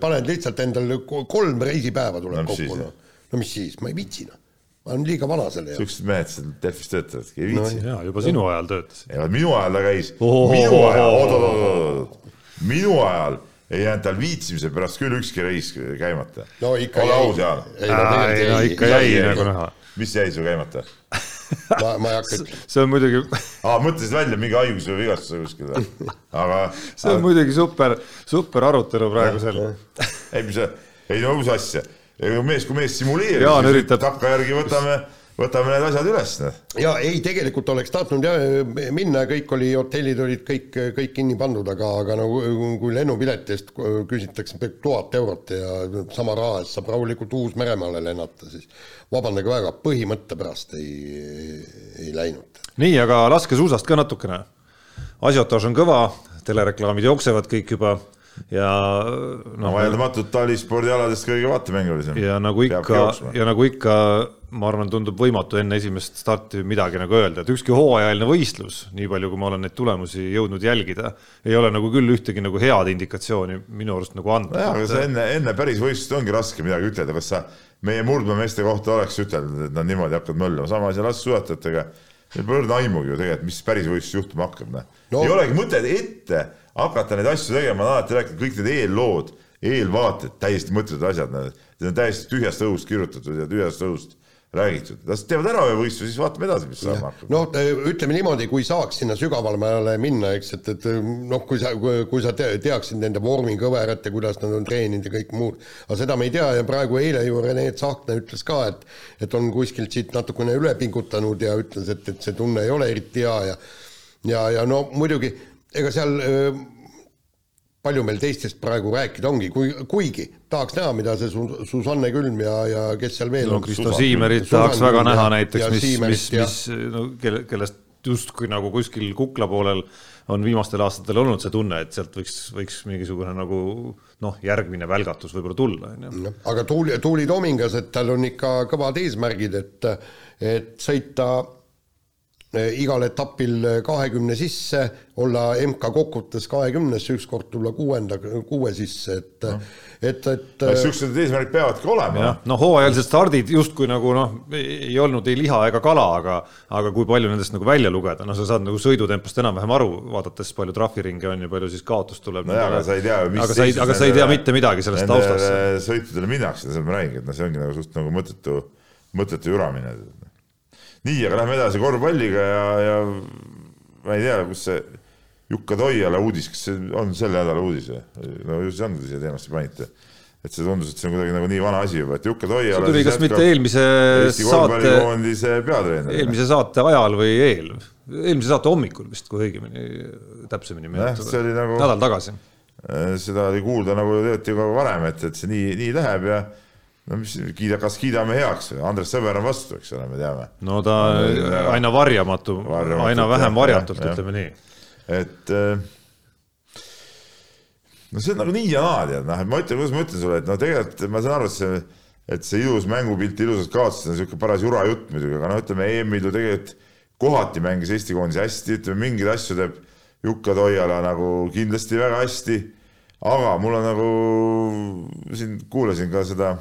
paned lihtsalt endale kolm reisipäeva tuleb no, kokku. No. no mis siis, ma ei viitsi noh ma olen liiga vana selle jaoks. siuksed mehed seal Delfis töötavadki, ei viitsi no,. jaa, juba sinu ajal töötas. minu ajal ta käis, minu ajal, oot-oot-oot-oot, minu ajal ei jäänud tal viitsimise pärast küll ükski reis käimata. no ikka jäi. ole aus, Jaan. ei no ikka jäi nagu näha. mis jäi sul käimata? ma, ma ei hakka see on muidugi aa, mõtlesid välja mingi haiguse või vigastuse kuskil või? aga see on muidugi super, super arutelu praegusel. ei, mis, ei no mis asja, mees kui mees simuleerib, siis üritab... takkajärgi võtame võtame need asjad üles. Noh. ja ei, tegelikult oleks tahtnud jah minna, kõik oli, hotellid olid kõik, kõik kinni pandud, aga, aga nagu kui lennupileti eest küsitakse tuhat eurot ja sama raha eest saab rahulikult Uus-Meremaale lennata, siis vabandage väga, põhimõtte pärast ei, ei läinud. nii, aga laskesuusast ka natukene. asiotaaž on kõva, telereklaamid jooksevad kõik juba ja noh. vaieldamatult talispordialadest kõige vaatemängulisem. ja nagu ikka, ja nagu ikka, ma arvan, tundub võimatu enne esimest starti midagi nagu öelda, et ükski hooajaline võistlus, nii palju, kui ma olen neid tulemusi jõudnud jälgida, ei ole nagu küll ühtegi nagu head indikatsiooni minu arust nagu andnud. nojah, aga sa enne, enne päris võistlust ongi raske midagi ütelda, kas sa meie murdmameeste kohta oleks ütelnud, et nad niimoodi hakkavad möllama, sama asi laskesuusatajatega. Neil pole õrna aimugi ju tegelikult, mis päris võistluses juhtuma hakkab, noh no.. ei olegi mõtet ette hakata neid asju tegema, on alati rääkinud, kõik need eellood, eelvaated, täiesti mõttetud asjad, need on täiesti tühjast õhust kirjutatud ja tühjast õhust räägitud, las teevad ära ühe võistluse, siis vaatame edasi, mis saama hakkab. noh, ütleme niimoodi, kui saaks sinna sügavamale minna, eks, et, et noh, kui sa, kui sa teaksid nende vormikõverat ja kuidas nad on treeninud ja kõik muud, aga seda me ei tea ja praegu eile ju Rene Tsahkna ütles ka, et et on kuskilt siit natukene üle pingutanud ja ütles, et, et see tunne ei ole eriti hea ja ja, ja no muidugi ega seal palju meil teistest praegu rääkida ongi, kui, kuigi tahaks näha, mida see Susanne Külm ja, ja kes seal veel no, on. Kristo Siimerit tahaks väga näha näiteks, mis, mis, mis no kelle, kellest justkui nagu kuskil kukla poolel on viimastel aastatel olnud see tunne, et sealt võiks, võiks mingisugune nagu noh, järgmine välgatus võib-olla tulla, on ju. aga Tuuli, Tuuli Tomingas, et tal on ikka kõvad eesmärgid, et, et sõita igal etapil eh, kahekümne sisse, olla MK kokkuvõttes kahekümnes, ükskord tulla kuuenda, kuue sisse, et no., et, et no niisugused eesmärgid peavadki olema. no hooajalised stardid justkui nagu noh, ei olnud ei liha ega kala, aga aga kui palju nendest nagu välja lugeda, no sa saad nagu sõidutempost enam-vähem aru, vaadates palju trahviringe on ja palju siis kaotust tuleb. nojah, aga sa ei tea, mis aga sa ei, aga sa ei tea mitte midagi sellest taustast. sõitudele minnakse, seda ma räägingi, et noh, see ongi nagu suht nagu mõttetu, mõttetu juramine nii, aga lähme edasi korvpalliga ja, ja ma ei tea, kus see Jukka Toiala uudis, kas see on selle nädala uudis või? no ju see on, te siia teemasse panite. et see tundus, et see on kuidagi nagu nii vana asi juba, et Jukka Toiala. see tuli kas mitte eelmise saate, eelmise saate ajal või eel, eelmise saate hommikul vist, kui õigemini, täpsemini meenutada. Nagu, nädal tagasi. seda oli kuulda nagu tegelikult ju ka varem, et, et see nii, nii läheb ja no mis kiida, kas kiidame heaks, Andres Sõber on vastu, eks ole, me teame. no ta aina varjamatu, aina vähem varjatult, ütleme nii. et äh, no see on nagu nii ja naa, tead, noh, et ma ütlen, kuidas ma ütlen sulle, et no tegelikult ma saan aru, et see, et see ilus mängupilt, ilusad kaotused on niisugune paras jura jutt muidugi, aga noh, ütleme EM-il ju tegelikult kohati mängis Eesti koondis hästi, ütleme mingeid asju teeb Jukka Toiala nagu kindlasti väga hästi, aga mul on nagu, siin kuulasin ka seda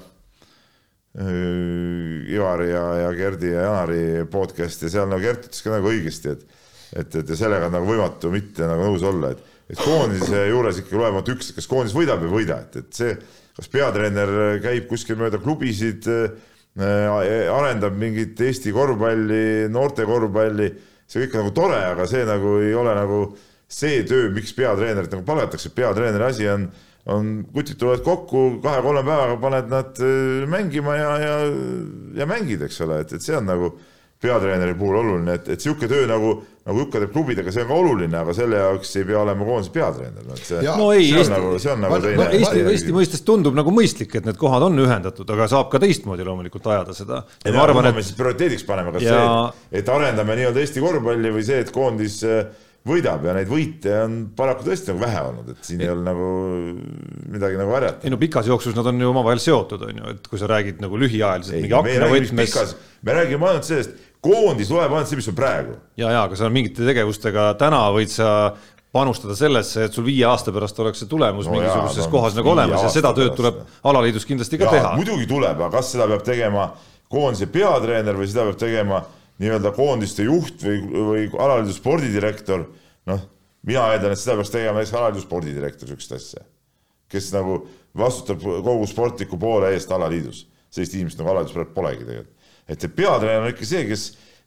Ivari ja, ja Gerdi ja Janari podcast ja seal nagu Gert ütles ka nagu õigesti, et et, et ja sellega on nagu võimatu mitte nagu nõus olla, et, et koondise juures ikkagi olematu üks, kas koondis võidab või ei võida, et, et see, kas peatreener käib kuskil mööda klubisid, äh, arendab mingit Eesti korvpalli, noorte korvpalli, see kõik on nagu tore, aga see nagu ei ole nagu see töö, miks peatreenerit nagu palgatakse, peatreeneri asi on, on kutid tulevad kokku, kahe-kolme päevaga paned nad äh, mängima ja, ja, ja mängid, eks ole, et, et see on nagu peatreeneri puhul oluline, et, et niisugune töö nagu, nagu Jukka teeb klubidega, see on ka oluline, aga selle jaoks ei pea olema koondise peatreener, no see, no ei, see on Eesti, nagu, see on nagu no, teine. Eesti, Eesti mõistes tundub nagu mõistlik, et need kohad on ühendatud, aga saab ka teistmoodi loomulikult ajada seda. ja ma arvan, et me siis prioriteediks paneme, kas ja... see, et arendame nii-öelda Eesti korvpalli või see, et koondis äh, võidab ja neid võite on paraku tõesti nagu vähe olnud, et siin ei ole nagu midagi nagu varjata. ei no pikas jooksus nad on ju omavahel seotud, on ju, et kui sa räägid nagu lühiajaliselt mingi akna võtmes. me räägime ainult sellest, koondis loeb ainult see, mis on praegu. ja, ja aga sa mingite tegevustega täna võid sa panustada sellesse, et sul viie aasta pärast oleks see tulemus no mingisuguses jaa, kohas nagu olemas ja seda tööd tuleb alaliidus kindlasti ka ja, teha. muidugi tuleb, aga kas seda peab tegema koondise peatreener või seda peab tegema nii-öelda koondiste juht või, või alaliidu spordidirektor, noh, mina eeldan, et seda peaks tegema näiteks alaliidu spordidirektor, niisugust asja, kes nagu vastutab kogu sportliku poole eest alaliidus. sellist inimest nagu alaliidus polegi tegelikult. et see peatreener on ikka see, kes,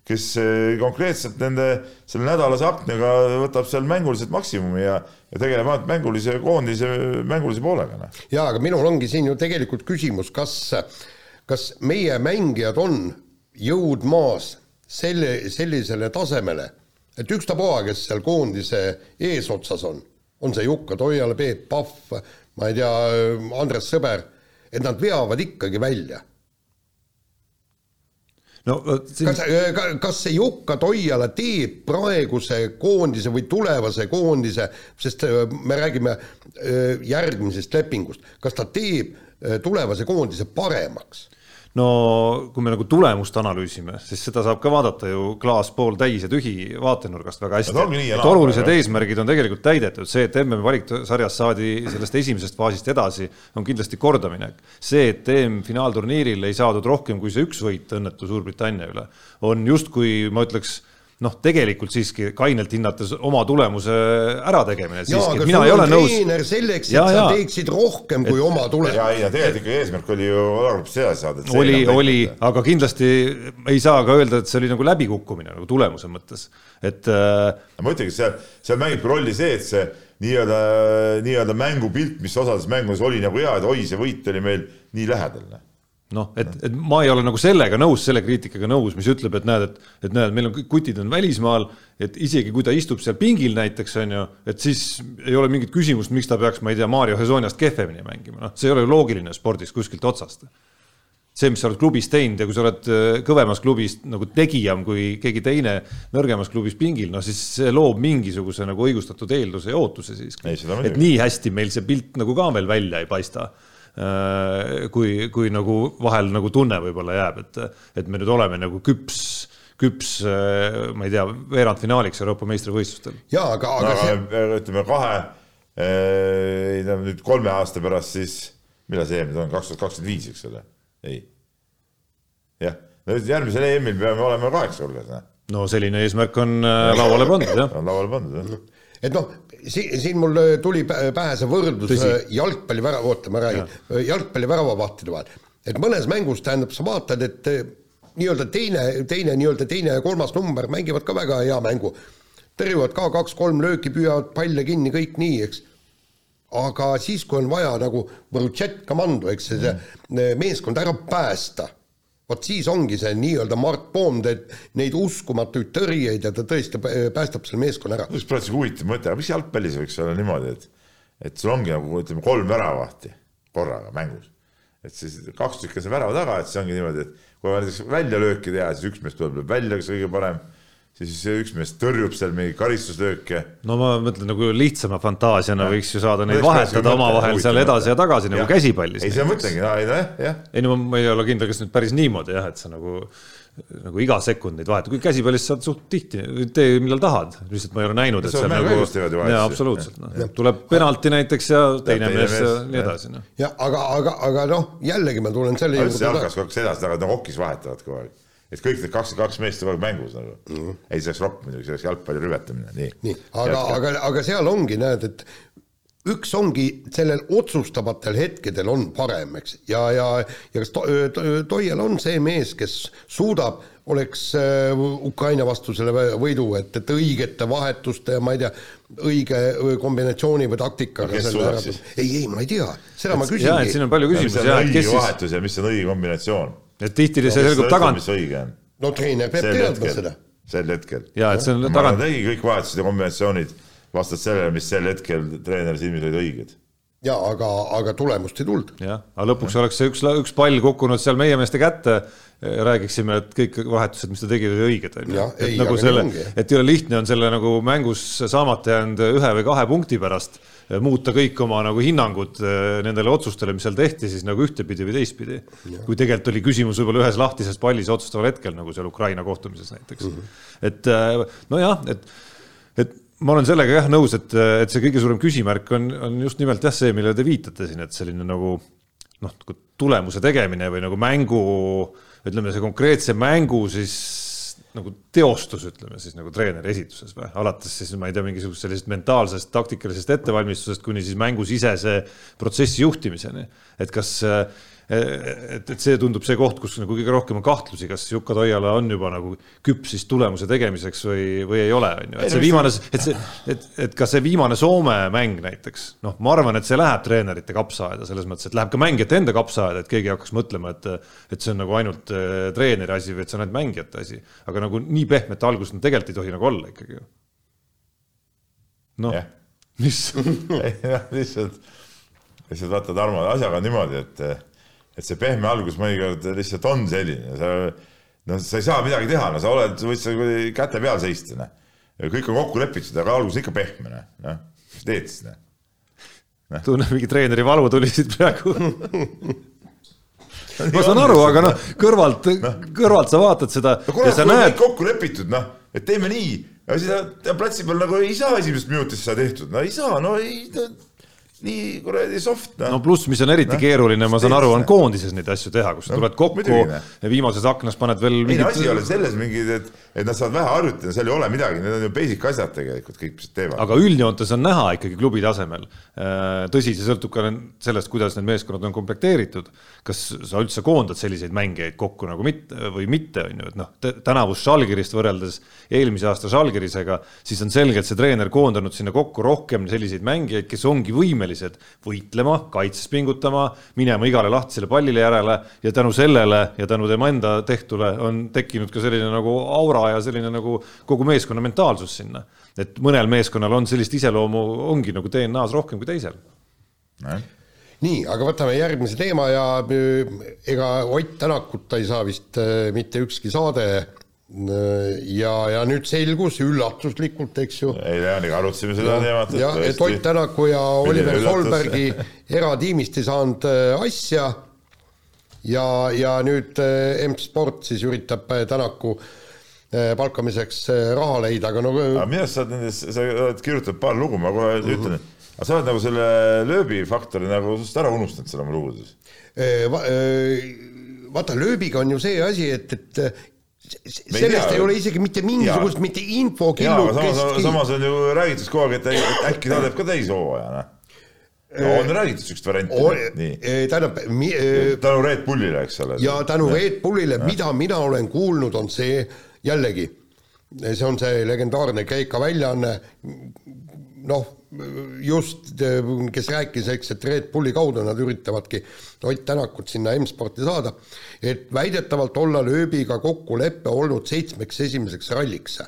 kes eh, konkreetselt nende selle nädalase aknaga võtab seal mänguliselt maksimumi ja, ja tegeleb ainult mängulise koondise, mängulise poolega. Noh. jaa, aga minul ongi siin ju tegelikult küsimus, kas, kas meie mängijad on jõud maas selle, sellisele tasemele, et ükstapuha, kes seal koondise eesotsas on, on see Jukka Toiala, Peep Pahv, ma ei tea, Andres Sõber, et nad veavad ikkagi välja no siin... kas, kas see Jukka Toiala teeb praeguse koondise või tulevase koondise, sest äh, me räägime äh, järgmisest lepingust, kas ta teeb äh, tulevase koondise paremaks? No kui me nagu tulemust analüüsime, siis seda saab ka vaadata ju klaas pooltäis ja tühi vaatenurgast väga hästi. et olulised aga. eesmärgid on tegelikult täidetud, see, et MM valiksarjas saadi sellest esimesest faasist edasi, on kindlasti kordaminek. see, et EM-finaalturniiril ei saadud rohkem kui see üks võit õnnetu Suurbritannia üle, on justkui ma ütleks noh, tegelikult siiski kainelt hinnates oma tulemuse ärategemine. jaa, aga sul on treener selleks, et ja, sa teeksid rohkem kui et, oma tulemust. ja, ei, ja tegelikult ikka eesmärk oli ju alagrupist edasi saada. oli, oli, aga kindlasti ei saa ka öelda, et see oli nagu läbikukkumine nagu tulemuse mõttes, et äh,. ma ütlengi, seal, seal mängibki rolli see, et see nii-öelda, nii-öelda mängupilt, mis osades mängudes oli nagu hea, et oi, see võit oli meil nii lähedal noh et, et ma ei ole nagu sellega nõus, selle kriitikaga nõus, mis ütleb, et näed, et, et näed, meil on kõik kutid on välismaal, et isegi kui ta istub seal pingil näiteks on ju, et siis ei ole mingit küsimust, miks ta peaks, ma ei tea, Mario Hezoniast kehvemini mängima, noh, see ei ole ju loogiline spordis kuskilt otsast. see, mis sa oled klubis teinud ja kui sa oled äh, kõvemas klubis nagu tegijam kui keegi teine nõrgemas klubis pingil, no siis see loob mingisuguse nagu õigustatud eelduse ja ootuse siiski. et nii hästi meil see pilt nagu ka veel välja ei paista kui, kui nagu vahel nagu tunne võib-olla jääb, et, et me nüüd oleme nagu küps küps, äh, ma ei tea, veerandfinaaliks Euroopa meistrivõistlustel. jaa, aga, aga no, see... ütleme kahe, ei no nüüd kolme aasta pärast siis, millal see EM nüüd on, kaks tuhat kakskümmend viis, eks ole? ei. jah, no järgmisel EM-il peame olema kaheksa hulgas, noh. no selline eesmärk on äh, lauale pandud, jah. on lauale pandud, jah. et noh, siin, siin mul tuli pähe see võrdlus Tõsi. jalgpallivärava, oota, ma räägin ja., jalgpalliväravavahtide vahel. et mõnes mängus tähendab, sa vaatad, et nii-öelda teine, teine nii-öelda teine ja kolmas number mängivad ka väga hea mängu. tõrjuvad ka kaks-kolm lööki, püüavad palle kinni, kõik nii, eks. aga siis, kui on vaja nagu Võrutšet komando, eks see mm. meeskond ära päästa vot siis ongi see nii-öelda Mart Poom teeb neid uskumatuid tõrjeid ja ta tõesti päästab selle meeskonna ära. just praegu huvitav mõte, aga mis jalgpallis võiks olla niimoodi, et, et sul ongi nagu ütleme, kolm väravahti korraga mängus. et siis kaks tükki on see värava taga, et see ongi niimoodi, et kui näiteks väljalööki teha, siis üks mees tuleb välja, kes kõige parem siis üks mees tõrjub seal mingeid karistuslööke. no ma mõtlen nagu lihtsama fantaasiana ja. võiks ju saada neid vahetada omavahel seal edasi ja tagasi nagu käsipallis. ei, seda mõtlengi, jah, jah. ei no ma ei ole kindel, kas nüüd päris niimoodi jah, et sa nagu nagu iga sekund neid vahetad, kui käsipallis saad suht tihti, tee millal tahad, lihtsalt ma ei ole näinud, et see on nagu, jaa, absoluutselt, noh, tuleb penalti näiteks ja teine mees ja nii edasi, noh. jah, aga, aga, aga noh, jällegi ma tulen selle juurde. jalkas kaks edasi, aga no hokis vahetavad kogu aeg et kõik need kakskümmend kaks meest kogu aeg mängus nagu mm. -hmm. ei, see oleks ropp muidugi, see oleks jalgpalli rüvetamine, nii. nii, aga, aga, aga seal ongi, näed, et üks ongi sellel otsustavatel hetkedel on parem, eks, ja, ja, ja kas to, to, Toial on see mees, kes suudab, oleks äh, Ukraina vastu selle võidu, et, et õigete vahetuste ja ma ei tea, õige kombinatsiooni või taktikaga kes ära- siis? ei, ei, ma ei tea, seda ma et küsingi siin on palju mis küsimusi on ja et õige kes siis, vahetus ja mis on õige kombinatsioon? Et tihti see selgub tagant mis õige on no treener peab teadma seda, sel hetkel. ja et see on tagant, tegi kõik vahetused ja kombinatsioonid vastavalt sellele, mis sel hetkel treeneri silmis olid õiged. jaa, aga, aga tulemust ei tulnud. jah, aga lõpuks oleks see üks, üks pall kukkunud seal meie meeste kätte, räägiksime, et kõik vahetused, mis ta tegi, olid õiged, on ju et ei, nagu selle et jõle lihtne on selle nagu mängus saamata jäänud ühe või kahe punkti pärast muuta kõik oma nagu hinnangud eh, nendele otsustele, mis seal tehti, siis nagu ühtepidi või teistpidi. kui tegelikult oli küsimus võib-olla ühes lahtises pallis otsustaval hetkel, nagu seal Ukraina kohtumises näiteks mm. -hmm. et eh, nojah, et, et ma olen sellega jah nõus, et, et see kõige suurem küsimärk on, on just nimelt jah, see, millele te viitate siin, et selline nagu noh, tulemuse tegemine või nagu mängu, ütleme see konkreetse mängu siis nagu teostus, ütleme siis nagu treeneri esituses või alates siis ma ei tea, mingisugusest sellisest mentaalsest taktikalisest ettevalmistusest kuni siis mängusisese protsessi juhtimiseni. et kas, et, et see tundub see koht, kus nagu kõige rohkem on kahtlusi, kas Jukka Toiala on juba nagu küps siis tulemuse tegemiseks või, või ei ole, on ju, et see viimane, et see, et, et ka see viimane Soome mäng näiteks, noh, ma arvan, et see läheb treenerite kapsaaeda selles mõttes, et läheb ka mängijate enda kapsaaeda, et keegi hakkaks mõtlema, et et see on nagu ainult eh, treeneri asi või et see on ainult mängijate asi, aga nagu nii pehmet algust nad tegelikult ei tohi nagu olla ikkagi ju. noh Jah., mis, ei lihtsalt, lihtsalt vaata, Tarmo, asjaga on niimoodi, et, et see pehme algus mõnikord lihtsalt on selline, sa noh, sa ei saa midagi teha, no sa oled, võid sa käte peal seista, noh. kõik on kokku lepitud, aga algus ikka pehme, noh, noh, mis teed siis, noh. tunnen mingi treeneri valu tuli siit praegu. ma saan aru, aga noh, kõrvalt, kõrvalt sa vaatad seda no ja kurat, sa näed, kokku lepitud, noh, et teeme nii, aga siis platsi peal nagu ei saa esimesest minutist seda tehtud, no ei saa, no ei no,, nii kuradi soft, noh no pluss, mis on eriti Noh, keeruline, ma saan aru, on koondises neid asju teha, kus No, tuled kokku noh. ja viimases aknas paned veel ei no asi ei ole selles mingid, et, et nad saavad vähe harjutada, seal ei ole midagi, need on ju basic asjad tegelikult kõik, mis nad teevad. aga üldjoontes on näha ikkagi klubi tasemel. tõsi, see sõltub ka sellest, kuidas need meeskonnad on komplekteeritud. kas sa üldse koondad selliseid mängijaid kokku nagu mitte või mitte, on ju, et noh, tänavust Žalgirist võrreldes eelmise aasta Žalgirisega, siis on selgelt see treener koondanud sinna kokku rohkem selliseid mängijaid, kes ongi võimelised võitlema, kaitses pingutama, minema igale lahtisele pallile järele ja tänu sellele ja tänu tema enda tehtule on tekkinud ka selline nagu aura ja selline nagu kogu meeskonna mentaalsus sinna. et mõnel meeskonnal on sellist iseloomu, ongi nagu DNA-s rohkem kui teisel. nii, aga võtame järgmise teema ja öö, ega Ott Tänakuta ei saa vist öö, mitte ükski saade. ja, ja nüüd selgus üllatuslikult, eks ju eile Jaaniga arutasime seda teemat. ja et Ott Tänaku ja Oliver. Solbergi eratiimist ei saanud äh, asja ja, ja nüüd äh, M-sport siis üritab äh, Tänaku äh, palkamiseks äh, raha leida, aga no aga arust sa oled nendes, sa oled kirjutanud paar lugu, ma kohe ütlen, aga sa oled nagu selle lööbifaktori nagu ära unustanud seal oma lugudes. äh, va- äh, vaata, lööbiga on ju see asi, et, et äh, ei sellest tea. ei ole isegi mitte mingisugust, Jaa. mitte infokillu samas, samas on ju räägitud kogu aeg, et äkki- ta teeb ka täishooaja, noh. no on räägitud siukest varianti, nii. tähendab, äh, tänu Red Bullile, eks ole. ja tänu Red Bullile, mida mina olen kuulnud, on see jällegi, see on see legendaarne Kreeka väljaanne, noh, just, kes rääkis, eks, et Red Bulli kaudu nad üritavadki Ott Tänakut sinna M-sporti saada, et väidetavalt olla lööbiga kokkulepe olnud seitsmeks esimeseks ralliks.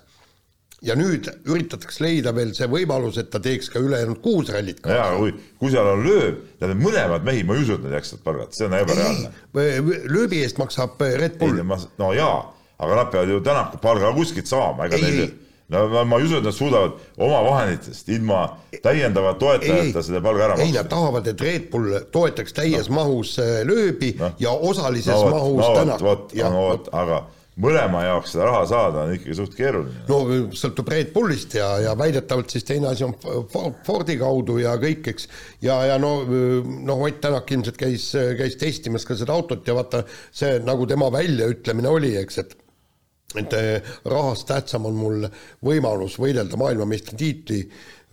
ja nüüd üritatakse leida veel see võimalus, et ta teeks ka ülejäänud kuus rallit no jaa, aga kui, kui seal on lööb, tähendab mõlemad mehi, ma ei usu, et nad jaksavad palgata, see on ebareaalne. lööbi eest maksab Red ei Bull, no jaa, aga nad peavad ju Tänaku palga kuskilt saama, ega Ei, neil ei. No ma, ma ei usu, et nad suudavad oma vahenditest ilma täiendava toetajata selle palga ära ei, nad maksta. tahavad, et Red Bull toetaks täies no. mahus äh, lööbi no. ja osalises no vot, mahus no Tänakut vot, no vot, aga mõlema jaoks seda raha saada on ikkagi suht keeruline. no sõltub Red Bullist ja, ja väidetavalt siis teine asi on Fordi kaudu ja kõik, eks. ja, ja no, noh, Ott Tänak ilmselt käis, käis testimas ka seda autot ja vaata, see nagu tema väljaütlemine oli, eks, et et eh, rahast tähtsam on mul võimalus võidelda maailmameistritiitli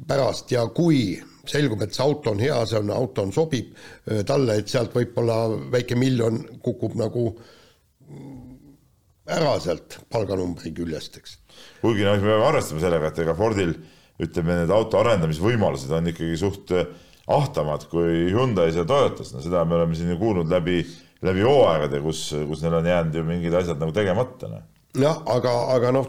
pärast ja kui selgub, et see auto on hea, see on, auto on, sobib äh, talle, et sealt võib-olla väike miljon kukub nagu ära sealt palganumbri küljest, eks. kuigi noh, me peame arvestama sellega, et ega Fordil ütleme, need auto arendamisvõimalused on ikkagi suht äh, ahtamad kui Hyundai's ja Toyotas, no seda me oleme siin ju kuulnud läbi, läbi hooaegade, kus, kus neil on jäänud ju mingid asjad nagu tegemata. Noh. Jah, aga, aga noh,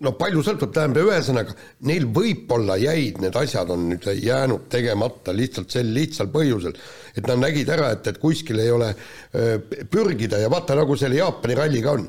no palju sõltub, tähendab ühesõnaga, neil võib-olla jäid need asjad on nüüd jäänud tegemata lihtsalt sel lihtsal põhjusel, et nad nägid ära, et, et kuskil ei ole öö, pürgida ja vaata, nagu selle Jaapani ralliga on.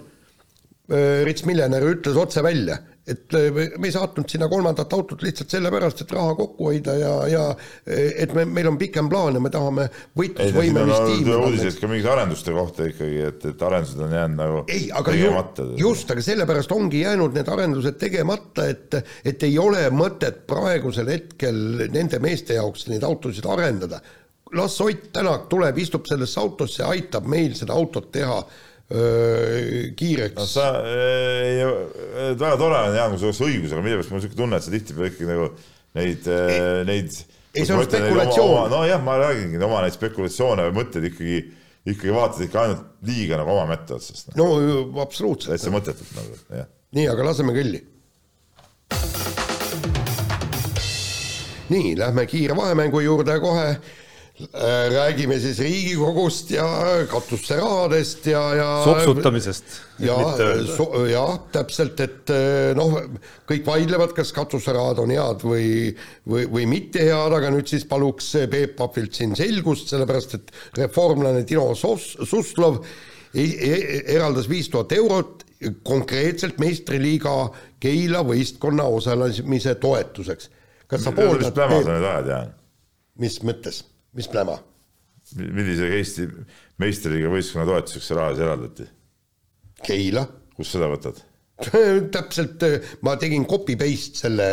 Rits Millenär ütles otse välja et äh, me ei saatnud sinna kolmandat autot lihtsalt sellepärast, et raha kokku hoida ja, ja et me, meil on pikem plaan ja me tahame võitlusvõimelist tiimi. uudiseid ka mingite arenduste kohta ikkagi, et, et arendused on jäänud nagu ei, aga tegemata. just, aga sellepärast ongi jäänud need arendused tegemata, et, et ei ole mõtet praegusel hetkel nende meeste jaoks neid autosid arendada. las Ott Tänak tuleb, istub sellesse autosse, aitab meil seda autot teha kiireks no,. sa väga tore on, Jaan, kui sul oleks õigus, aga millegipärast mul on niisugune tunne, et sa tihtipeale ikkagi nagu neid, neid ei, see on spekulatsioon. nojah, ma räägingi oma neid spekulatsioone või mõtteid ikkagi, ikkagi vaatad ikka ainult liiga nagu oma mätta otsast. no absoluutselt. täitsa mõttetult nagu, jah. nii, aga laseme kõlli. nii, lähme kiire vahemängu juurde kohe räägime siis Riigikogust ja katuserahadest ja, ja sopsutamisest. ja, so, jah, täpselt, et äh, noh, kõik vaidlevad, kas katuserahad on head või, või, või mitte head, aga nüüd siis paluks Peep Papilt siin selgust, sellepärast et reformlane Tino Sos-, Suslov eraldas viis tuhat eurot konkreetselt meistriliiga Keila võistkonna osalemise toetuseks. kas sa pooldad? mis mõttes? Mis pläma? millisega Eesti meistriliiga võistkonna toetuseks see raha siis eraldati? Keila. kust seda võtad täpselt, ma tegin copy paste selle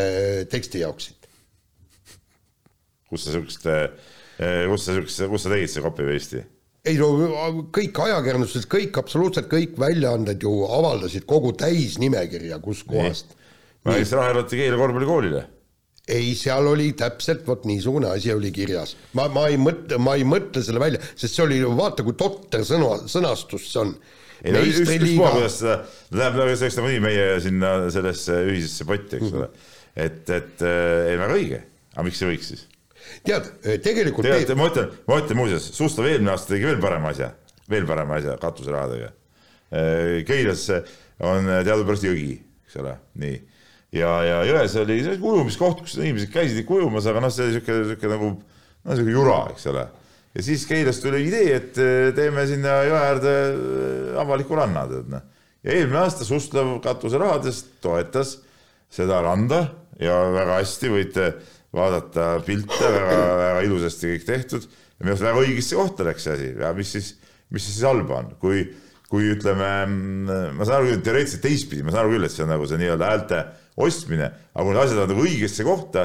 teksti jaoks kus sa siukest, eh, kus sa siukest, kus sa tegid selle copy paste'i? ei no kõik ajakirjanduses, kõik, absoluutselt kõik väljaanded ju avaldasid kogu täisnimekirja, kuskohast. siis raha eraldati Keila korvpallikoolile ei, seal oli täpselt vot niisugune asi oli kirjas. ma, ma ei mõtle, ma ei mõtle selle välja, sest see oli, vaata kui totter sõna, sõnastus see on. ei no üks, ükspuha, kuidas seda, läheb nagu selleks nagunii meie sinna sellesse ühisesse potti, eks ole mm -hmm.. et, et äh, ei, väga õige, aga miks ei võiks siis? tead, tegelikult tead ma ütlen, ma ütlen muuseas, Suslov eelmine aasta tegi veel parema asja, veel parema asja katuserahadega. Äh, Keilas on teadupärast jõgi, eks ole, nii ja, ja jões oli ujumiskoht, kus inimesed käisid ikka ujumas, aga noh, see oli sihuke, sihuke nagu no sihuke jura, eks ole. ja siis Keilast tuli idee, et eh, teeme sinna jõe äärde eh, avaliku ranna, tead noh. ja eelmine aasta Suslov katuserahadest toetas seda randa ja väga hästi võite vaadata pilte, väga, väga ilusasti kõik tehtud ja minu arust väga õigesse kohta läks see asi ja mis siis, mis siis halba on, kui, kui ütleme, ma saan aru küll teoreetiliselt teistpidi, ma saan aru küll, et see on nagu see nii-öelda häälte ostmine, aga kui need asjad on nagu õigesse kohta,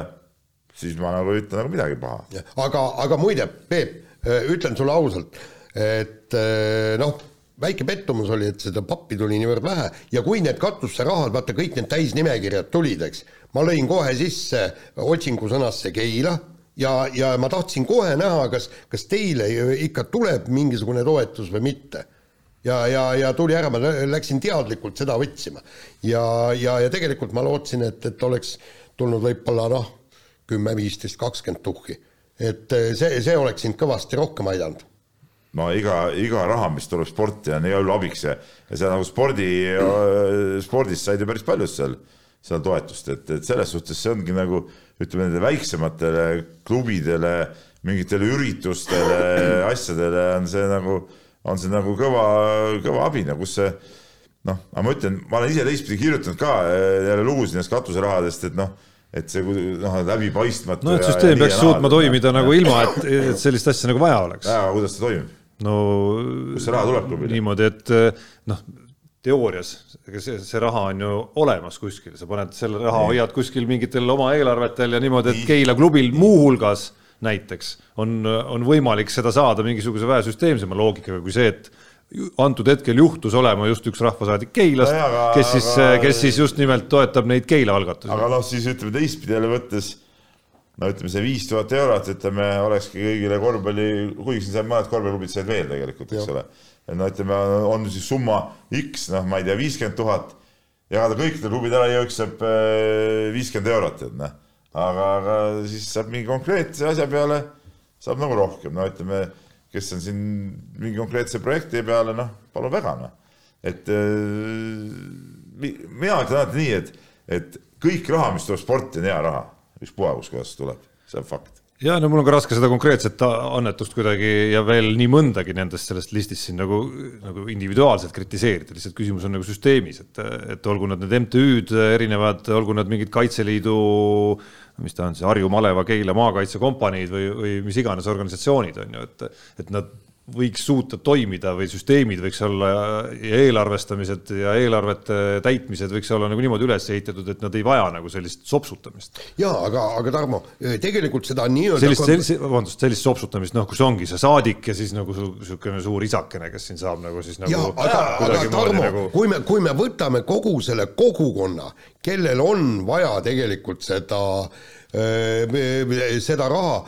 siis ma nagu ei ütle nagu midagi paha. aga, aga muide, Peep, äh, ütlen sulle ausalt, et äh, noh, väike pettumus oli, et seda pappi tuli niivõrd vähe ja kui need katuserahad, vaata kõik need täisnimekirjad tulid, eks, ma lõin kohe sisse otsingusõnasse Keila ja, ja ma tahtsin kohe näha, kas, kas teile ikka tuleb mingisugune toetus või mitte ja, ja, ja tuli ära, ma läksin teadlikult seda otsima. ja, ja, ja tegelikult ma lootsin, et, et oleks tulnud võib-olla noh, kümme, viisteist, kakskümmend tuhhi. et eh, see, see oleks sind kõvasti rohkem aidanud no iga, iga raha, mis tuleb sporti, on igal juhul abiks ja, ja seal nagu spordi, spordis said ju päris palju seal, seal toetust, et, et selles suhtes see ongi nagu ütleme nendele väiksematele klubidele, mingitele üritustele, asjadele on see nagu on see nagu kõva, kõva abi, no kus see noh, aga ma ütlen, ma olen ise teistpidi kirjutanud ka eh, jälle lugusid nendest katuserahadest, et noh, et see noh, läbipaistmatu. no et süsteem peaks suutma toimida ja, nagu ilma, et, et sellist asja nagu vaja oleks. jaa, kuidas see toimib? no kust see raha tuleb klubile? niimoodi, et eh, noh, teoorias, ega see, see raha on ju olemas kuskil, sa paned selle raha, hoiad kuskil mingitel oma eelarvetel ja niimoodi, et Keila klubil muuhulgas näiteks on, on võimalik seda saada mingisuguse vähe süsteemsema loogikaga kui see, et antud hetkel juhtus olema just üks rahvasaadik Keilast kes siis, kes siis just nimelt toetab neid Keila algatusi. aga noh, siis ütleme teistpidi jälle võttes, no ütleme, see viis tuhat eurot, ütleme, olekski kõigile korvpalli, kuigi siin said mõned korvpalliklubid said veel tegelikult, eks ole. no ütleme, on siis summa X, noh, ma ei tea, viiskümmend tuhat, jagada kõikidele klubidele ära jõukseb viiskümmend eurot, et noh. Aga, aga siis saab mingi konkreetse asja peale, saab nagu rohkem, no ütleme, kes on siin mingi konkreetse projekti peale, noh, palun väga, noh. et mina ütlen alati nii, et, et kõik raha, mis tuleb sporti, on hea raha, ükspuha, kuskohast tuleb, see on fakt. Ja no mul on ka raske seda konkreetset annetust kuidagi ja veel nii mõndagi nendest sellest listist siin nagu, nagu individuaalselt kritiseerida, lihtsalt küsimus on nagu süsteemis, et, et olgu nad need MTÜ-d erinevad, olgu nad mingid Kaitseliidu, mis ta on see Harju Maleva Keila maakaitsekompaniid või, või mis iganes organisatsioonid on ju, et, et nad võiks suuta toimida või süsteemid võiks olla ja eelarvestamised ja eelarvete täitmised võiks olla nagu niimoodi üles ehitatud, et nad ei vaja nagu sellist sopsutamist. jaa, aga, aga Tarmo, tegelikult seda nii-öelda sellist, sellist, vabandust, sellist sopsutamist, noh, kus ongi see saadik ja siis nagu niisugune suur isakene, kes siin saab nagu siis nagu jaa, aga, aga Tarmo nagu..., kui me, kui me võtame kogu selle kogukonna, kellel on vaja tegelikult seda, seda raha,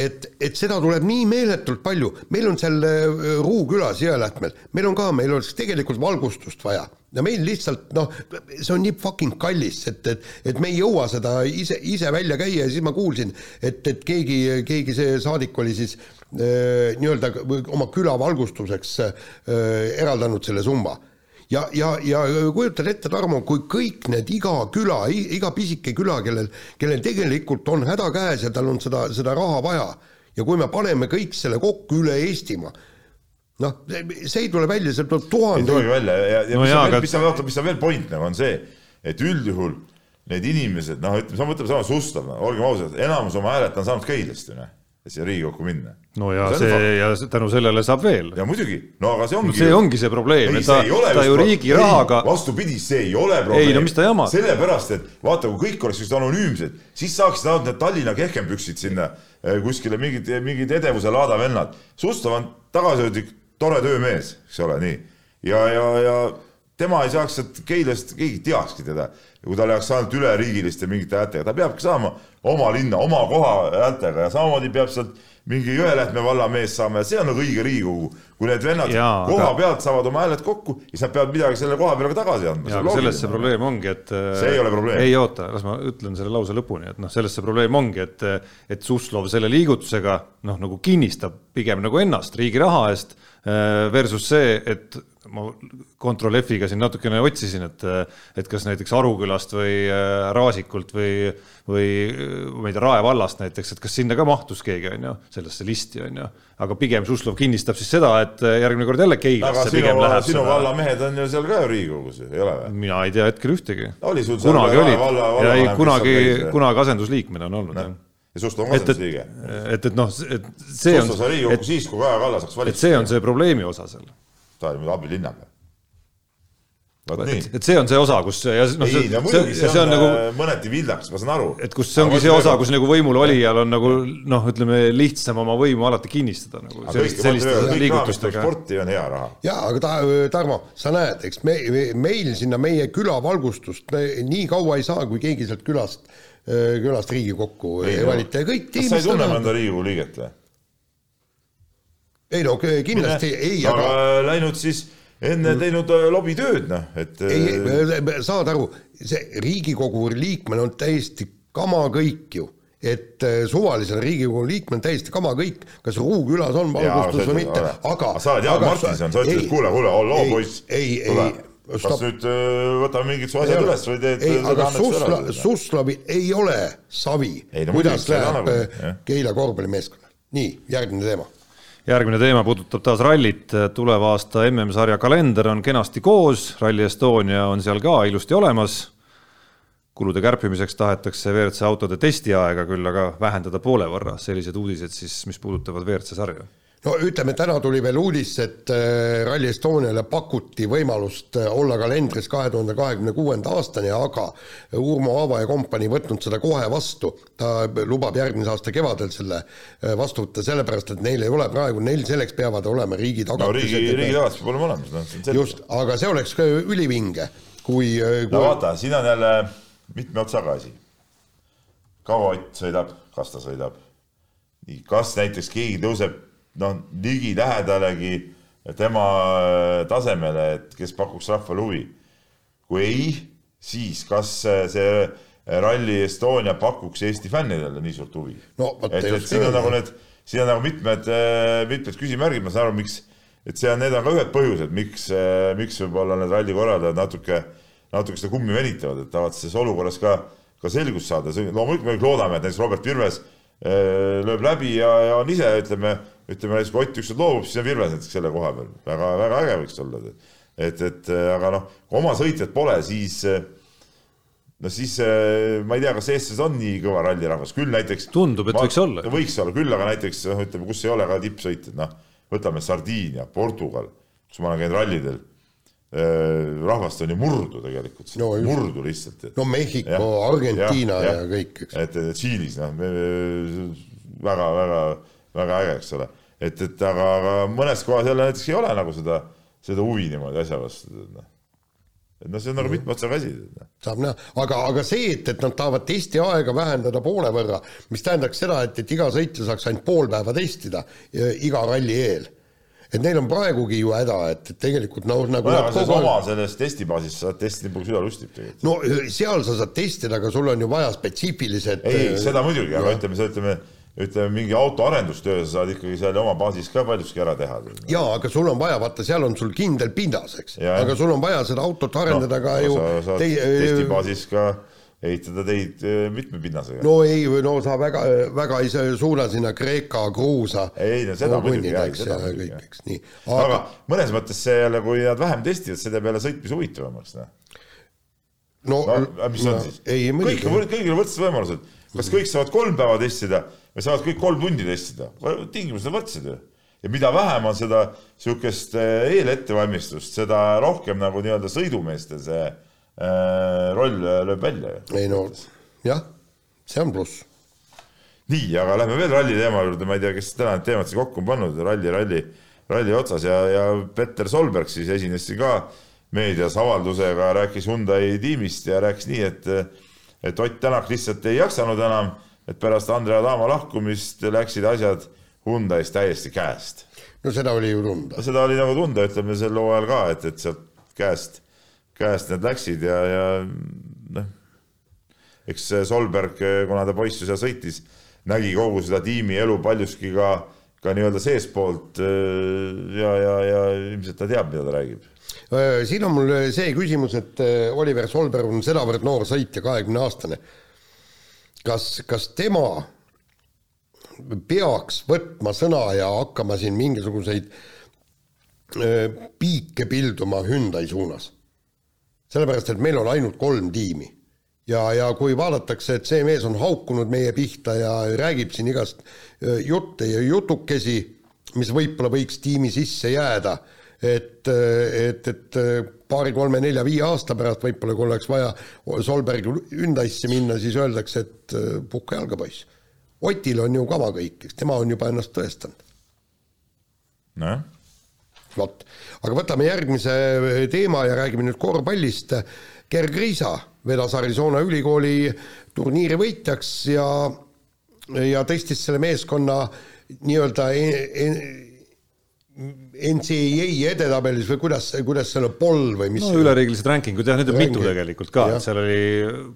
et, et seda tuleb nii meeletult palju, meil on seal äh, Ruukülas Jõelähtmel, meil on ka, meil oleks tegelikult valgustust vaja. Ja meil lihtsalt noh, see on nii fucking kallis, et, et, et me ei jõua seda ise, ise välja käia. Ja siis ma kuulsin, et, et keegi, keegi see saadik oli siis äh, nii-öelda oma küla valgustuseks äh, eraldanud selle summa ja, ja, ja kujutad ette, Tarmo, kui kõik need iga küla, iga pisike küla, kellel, kellel tegelikult on häda käes ja tal on seda, seda raha vaja ja kui me paneme kõik selle kokku üle Eestimaa, noh, see ei tule välja, see tuleb tuhande. ei tulegi välja ja, ja no mis, jaa, on veel, mis on, oota, mis on veel point nagu on see, et üldjuhul need inimesed, noh, ütleme, võtame sama Suslov, olgem ausad, enamus oma häälet on saanud Keilast ju noh siia Riigikokku minna. no ja see, see ja tänu sellele saab veel. ja muidugi, no aga see ongi see ongi see probleem, et ta, ta ju riigi rahaga vastupidi, see ei ole probleem. ei no mis ta jamab. sellepärast, et vaata, kui kõik oleksid anonüümsed, siis saaksid ainult need Tallinna kehkempüksid sinna eh, kuskile mingid, mingid edevuse laada vennad. Sustav on tagasihoidlik, tore töömees, eks ole, nii. ja, ja, ja tema ei saaks sealt Keilast, keegi teakski teda. kui tal jääks ainult üleriigiliste mingite häältega, ta peabki saama oma linna, oma koha häältega ja samamoodi peab sealt mingi Jõelähtme valla mees saama ja see on nagu õige Riigikogu. kui need vennad Jaa, koha aga... pealt saavad oma hääled kokku, siis nad peavad midagi selle koha peale ka tagasi andma. jaa, aga selles see probleem ongi, et see ei ole probleem. ei oota, las ma ütlen selle lause lõpuni, et noh, selles see probleem ongi, et et Suslov selle liigutusega noh, nagu kinnistab pigem nagu ennast riigi raha eest Äh, versus see, et ma Ctrl F-iga siin natukene otsisin, et, et kas näiteks Arukülast või äh, Raasikult või, või ma ei tea, Rae vallast näiteks, et kas sinna ka mahtus keegi, on ju, sellesse listi, on ju. aga pigem Suslov kinnistab siis seda, et järgmine kord jälle Keilasse pigem läheb. sinu valla mehed on ju seal ka ju Riigikogus ju, ei ole või? mina ei tea hetkel ühtegi. kunagi olid ei, kunagi, kunagi asendusliikmena on olnud, jah ja Suslov on asendusliige. et, et noh, et see on. Suslov sai Riigikokku siis, kui Kaja Kallas hakkas valitsema. et see on see probleemi osa seal. Ta oli abilinnapea. Et, et see on see osa, kus ja noh, see, no, muidugi, see, see on, nagu äh, mõneti vildakas, ma saan aru. et kus see ongi see osa, kus nagu võimul olijal on nagu noh, ütleme lihtsam oma võimu alati kinnistada nagu sellist, selliste liigutustega. sporti on hea raha. jaa, aga ta, Tarmo, sa näed, eks me, meil sinna meie küla valgustust nii kaua ei saa, kui keegi sealt külast Äh, külast Riigikokku ei valita ja kõik kas sa ei tunne mõnda Riigikogu liiget või? Ei no kindlasti Mine. ei, aga, aga läinud siis enne mm. teinud äh, lobitööd, noh, et ei, äh, saad aru, see Riigikogu liikmel on täiesti kama kõik ju et suvalisel Riigikogu liikmel täiesti kama kõik, kas Ruukülas on valgustus või mitte, aga sa oled Jaan Martinson, sa ütlesid, kuule, kuule, halloo poiss. ei, ei, kas Stop. nüüd äh, võtame mingid su asjad üles või teed? ei, aga Susla, Suslavil ei ole savi, no, kuidas läheb äh, Keila korvpallimeeskonnal. nii, järgmine teema. Järgmine teema puudutab taas rallit, tuleva aasta MM-sarja kalender on kenasti koos, Rally Estonia on seal ka ilusti olemas. kulude kärpimiseks tahetakse WRC autode testiaega küll aga vähendada poole võrra, sellised uudised siis, mis puudutavad WRC sarja no ütleme, täna tuli veel uudis, et äh, Rally Estoniale pakuti võimalust äh, olla kalendris kahe tuhande kahekümne kuuenda aastani, aga Urmo Aava ja kompanii võtnud seda kohe vastu. ta lubab järgmise aasta kevadel selle äh, vastu võtta, sellepärast et neil ei ole praegu, neil selleks peavad olema riigi tagatised. no riigi, riigi tagatis peab olema olemas, noh, see on selge. just, aga see oleks ka ülivinge, kui, kui no vaata, siin on jälle mitme otsaga asi. kaua Ott sõidab, kas ta sõidab. kas näiteks keegi tõuseb noh, ligilähedalegi tema äh, tasemele, et kes pakuks rahvale huvi. kui ei, siis kas äh, see Rally Estonia pakuks Eesti fännidele nii suurt huvi? No et, et siin on nagu need, siin on nagu mitmed, mitmed küsimärgid, ma saan aru, miks, et see on, need on ka ühed põhjused, miks, miks võib-olla need ralli korraldajad natuke, natuke seda kummi venitavad, et tahavad selles olukorras ka, ka selgust saada, loomulikult me kõik loodame, et näiteks Robert Virves lööb läbi ja, ja on ise, ütleme, ütleme näiteks kui Ott ükskord loobub, siis on Virves näiteks selle koha peal, väga, väga äge võiks olla. et, et eh, aga noh, kui oma sõitjat pole, siis eh, no siis eh, ma ei tea, kas eestlased on nii kõva rallirahvas, küll näiteks Tundub, et võiks olla. võiks olla küll, aga näiteks noh, ütleme, kus ei ole ka tippsõitjad, noh, võtame Sardiinia, Portugal, kus ma olen käinud rallidel. rahvast on ju murdu tegelikult No murdu lihtsalt. no Mehhiko, Argentiina ja, ja kõik, eks. et et Tšiilis noh, väga-väga, väga äge, eks ole, et, et aga, aga mõnes kohas jälle näiteks ei ole nagu seda, seda huvi niimoodi asja vastu, et noh. et noh, see on nagu mitme otsaga asi. saab näha, aga, aga see, et, et nad tahavad testiaega vähendada poole võrra, mis tähendaks seda, et, et iga sõitja saaks ainult pool päeva testida ja iga ralli eel. et neil on praegugi ju häda, et, et tegelikult noh, nagu selles kogu oma selles testibaasis saad testida kui süda lustib tegelikult. no seal sa saad testida, aga sul on ju vaja spetsiifilised ei, äh, seda muidugi, aga ütleme, ütleme, ütleme mingi auto arendustöö sa saad ikkagi seal oma baasis ka paljuski ära teha. jaa, aga sul on vaja, vaata, seal on sul kindel pindas, eks, aga sul on vaja seda autot arendada ka ju sa saad tei- testibaasis ka ehitada teid eh, mitme pinnasega. no ei, no sa väga, väga ei suuna sinna Kreeka, Gruusa Ei, no seda muidugi, jah, seda muidugi, jah., nii. aga aga mõnes mõttes see jälle, kui nad vähem testivad, teeb jälle sõitmise huvitavamaks. noh. no, no mis on siis? kõik kõigil on võrdsed võimalused. kas kõik saavad kolm päeva testida või saavad kõik kolm tundi testida? tingimused on võrdsed ju. ja mida vähem on seda niisugust eh, eelettevalmistust, seda rohkem nagu nii-öelda sõidumeestel see äh, roll lööb välja ju. ei no jah, see on pluss. nii, aga lähme veel ralli teema juurde, ma ei tea, kes täna need teemad siia kokku on pannud, ralli, ralli, ralli otsas ja, ja Petter Solberg siis esines siin ka meedias avaldusega, rääkis Hyundai tiimist ja rääkis nii, et et Ott Tänak lihtsalt ei jaksanud enam, et pärast Andrea Adama lahkumist läksid asjad Hyundai's täiesti käest. no seda oli ju tunda seda oli nagu tunda, ütleme sel hooajal ka, et, et sealt käest, käest need läksid ja, ja noh, eks Solberg, kuna ta poiss ju seal sõitis, nägi kogu seda tiimi elu paljuski ka, ka nii-öelda seestpoolt ja, ja, ja ilmselt ta teab, mida ta räägib. siin on mul see küsimus, et äh, Oliver Solberg on sedavõrd noor sõitja, kahekümne aastane. kas, kas tema peaks võtma sõna ja hakkama siin mingisuguseid piike pilduma Hyundai suunas? sellepärast, et meil on ainult kolm tiimi ja, ja kui vaadatakse, et see mees on haukunud meie pihta ja räägib siin igast jutte ja jutukesi, mis võib-olla võiks tiimi sisse jääda, et, et, et paari-kolme-nelja-viie aasta pärast võib-olla, kui oleks vaja Solbergi Hyundai'sse minna, siis öeldakse, et öö, puhka jalga, poiss. Otil on ju kava kõik, eks tema on juba ennast tõestanud. nojah, vot, aga võtame järgmise teema ja räägime nüüd korvpallist. Gerg Riisa vedas Arizona ülikooli turniiri võitjaks ja, ja tõstis selle meeskonna nii-öelda e- e- NCAA edetabelis või kuidas, kuidas selle poll või mis no üleriigilised rankingud jah, neid on mitu tegelikult ka, et seal oli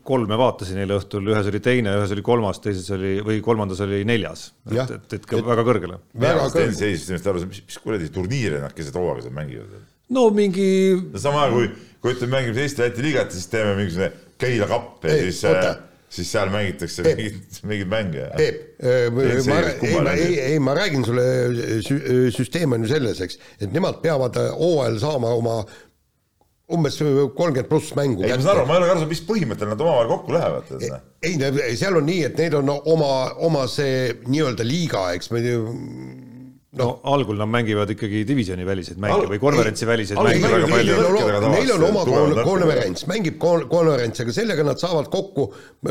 kolme vaatasin eile õhtul, ühes oli teine, ühes oli kolmas, teises oli või kolmandas oli neljas, et, et, et ka väga kõrgele. väga mina kõrge. seisis sellest aru, mis, mis kuradi turniire nad keset hooaega seal mängivad. no mingi no sama kui, kui ütleme, mängime Eesti-Läti liigat, siis teeme mingisugune Keila kapp ja siis oota., siis seal mängitakse Peep. mingeid, mänge. Peep, ma, NCAA-s ei, kummaline. ei, ei, ma räägin sulle, süsteem on ju selles, eks, et nemad peavad hooajal saama oma umbes kolmkümmend pluss mängu ei, ma saan aru, ma ei ole aru saanud, mis põhimõttel nad omavahel kokku lähevad. noh. ei, seal on nii, et neil on oma, oma see nii-öelda liiga, eks me ju no algul nad mängivad ikkagi divisjoni väliseid mänge või konverentsi väliseid mänge väga palju. Neil on oma kon- konverents, mängib kon- konverents, aga sellega nad saavad kokku,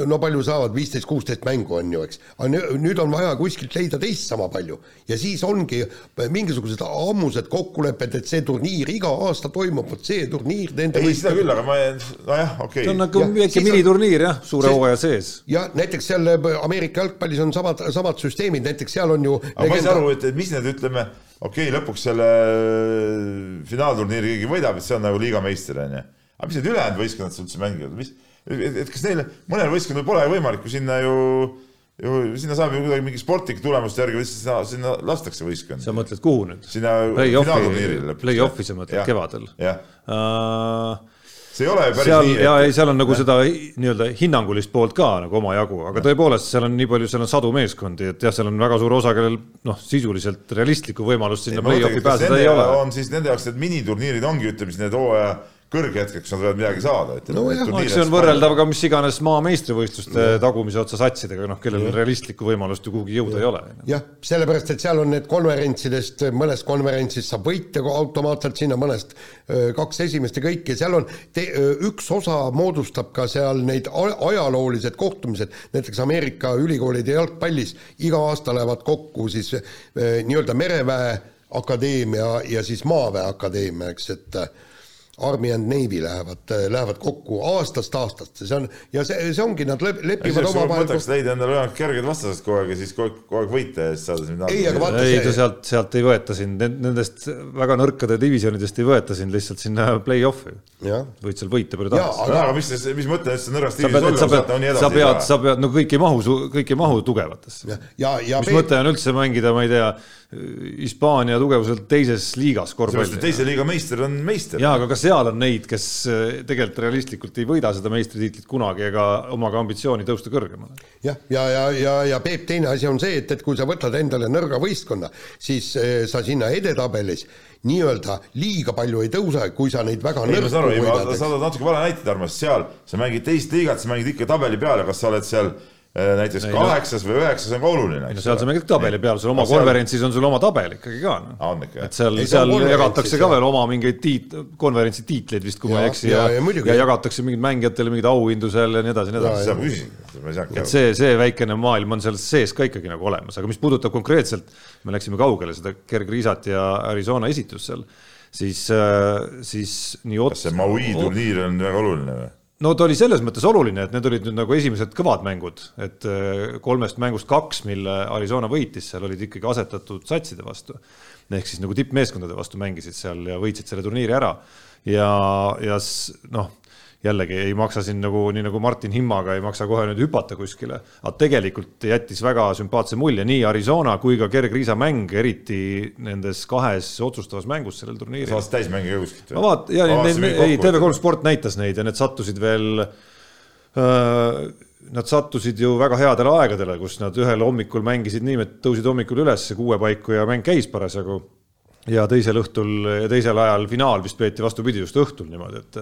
no palju saavad, viisteist, kuusteist mängu on ju, eks. aga nü- nüüd on vaja kuskilt leida teist sama palju ja siis ongi mingisugused ammused kokkulepped, et see turniir iga aasta toimub, vot see turniir nende ei, seda küll, aga ma, nojah, okei see on okay.. nagu väike miniturniir jah, suure hooaja sees. ja näiteks seal äh, Ameerika jalgpallis on samad, samad süsteemid, näiteks seal on ju aga ma ei saa aru, et, et mis need, ütleme, okei okay,, lõpuks selle finaalturniiri keegi võidab, et see on nagu liiga meister, onju. aga mis need ülejäänud võistkonnad seal üldse mängivad, mis, et, kas neil, mõnel võistkonnal pole võimalik ju sinna ju, ju sinna saab ju kuidagi mingi sportlike tulemuste järgi lihtsalt sinna, sinna lastakse võistkond. sa mõtled kuhu nüüd? sinna finaalturniirile, play-off'i sa mõtled Jah. kevadel jah, uh,? See ei ole ju päris seal nii, ja et ei, seal on nagu seda hi- nii-öelda hinnangulist poolt ka nagu omajagu, aga tõepoolest, seal on nii palju, seal on sadu meeskondi, et jah, seal on väga suur osa, kellel noh, sisuliselt realistlikku võimalust sinna play-off'i pääseda ei ole. on siis nende jaoks need miniturniirid ongi, ütleme siis need hooaja kõrghetked, kus nad võivad midagi saada, No jah. no eks see on võrreldav ka mis iganes maailmavõistluste tagumise otsa satsidega, noh, kellel realistlikku võimalust ju kuhugi jõuda ei ole. jah, sellepärast, et seal on need konverentsidest, mõnest konverentsist saab võitja automaatselt sinna, mõnest kaks esimest ja kõik ja seal on üks osa moodustab ka seal neid ajaloolised kohtumised, näiteks Ameerika ülikoolide jalgpallis iga aasta lähevad kokku siis nii-öelda mereväe akadeemia ja siis maaväe akadeemia, eks, et Army and Navy lähevad, lähevad kokku aastast aastasse, see on ja see, see ongi, nad lep- lepivad omavahel mõtleks leida endale võimalikult kerged vastased kogu aeg ja siis kogu aeg, kogu aeg võita ja siis saada siis Ei, aga vaata- ei, see- ta sealt, sealt ei võeta sind, nendest väga nõrkade divisjonidest ei võeta sind lihtsalt sinna play-off'i. võid seal võita palju tahad. aga- aga mis, mis mõte üldse nõrgast sa pead, divisioonist sa olla, pead sa edasi ei pead, sa pead, no kõik ei mahu, kõik ei mahu tugevatesse. ja, ja, ja mis mõte on üldse mängida, ma ei tea, Hispaania tugevuselt teises liigas et korvpalli? teise liiga meister on meister. jaa, aga ka seal on neid, kes äh, tegelikult realistlikult ei võida seda meistritiitlit kunagi ega oma ka ambitsiooni tõusta kõrgemale. jah, ja, ja, ja, ja Peep, teine asi on see, et, et kui sa võtad endale nõrga võistkonna, siis eh, sa sinna edetabelis nii-öelda liiga palju ei tõuse, kui sa neid väga ei, ma nõrku saan aru, sa. oled natuke vale näite, Tarmo, sest seal sa mängid teist liigat, sa mängid ikka tabeli peale, kas sa oled seal äh, näiteks Ei, no- kaheksas või üheksas on ka oluline. ei no seal sa mängid tabeli peal, sul oma konverentsis on sul oma tabel ikkagi ka jah? et seal seal jagatakse ka veel oma mingeid tiit-, konverentsi tiitleid vist, kui ma Ja, ei eksi ja- ja, ja ja, jagatakse mingeid mängijatele mingeid auhindu seal ja nii edasi, nii edasi. seda ma ma saanudki et see, see väikene maailm on seal sees ka ikkagi nagu olemas, aga mis puudutab konkreetselt, me läksime kaugele seda kergriisat ja Arizona esitust seal, siis, siis nii kas see Maui turniir on väga oluline või? No ta oli selles mõttes oluline, et need olid nüüd nagu esimesed kõvad mängud, et äh, kolmest mängust kaks, mille Arizona võitis, seal olid ikkagi asetatud satside vastu. ehk siis nagu tippmeeskondade vastu mängisid seal ja võitsid selle turniiri ära. ja, ja noh, jällegi ei maksa siin nagu nii nagu Martin Himmaga ei maksa kohe nüüd hüpata kuskile, aga tegelikult jättis väga sümpaatse mulje nii Arizona kui ka kergriisa mäng, eriti nendes kahes otsustavas mängus sellel turniiril. Sa vaatasid täismänge kuskilt ma vaat-, ja neid, ei TV3 Sport näitas neid ja need sattusid veel äh, Nad sattusid ju väga headele aegadele, kus nad ühel hommikul mängisid nii, et tõusid hommikul üles kuue paiku ja mäng käis parasjagu. Ja teisel õhtul teisel ajal finaal vist peeti vastupidi just õhtul niimoodi, et,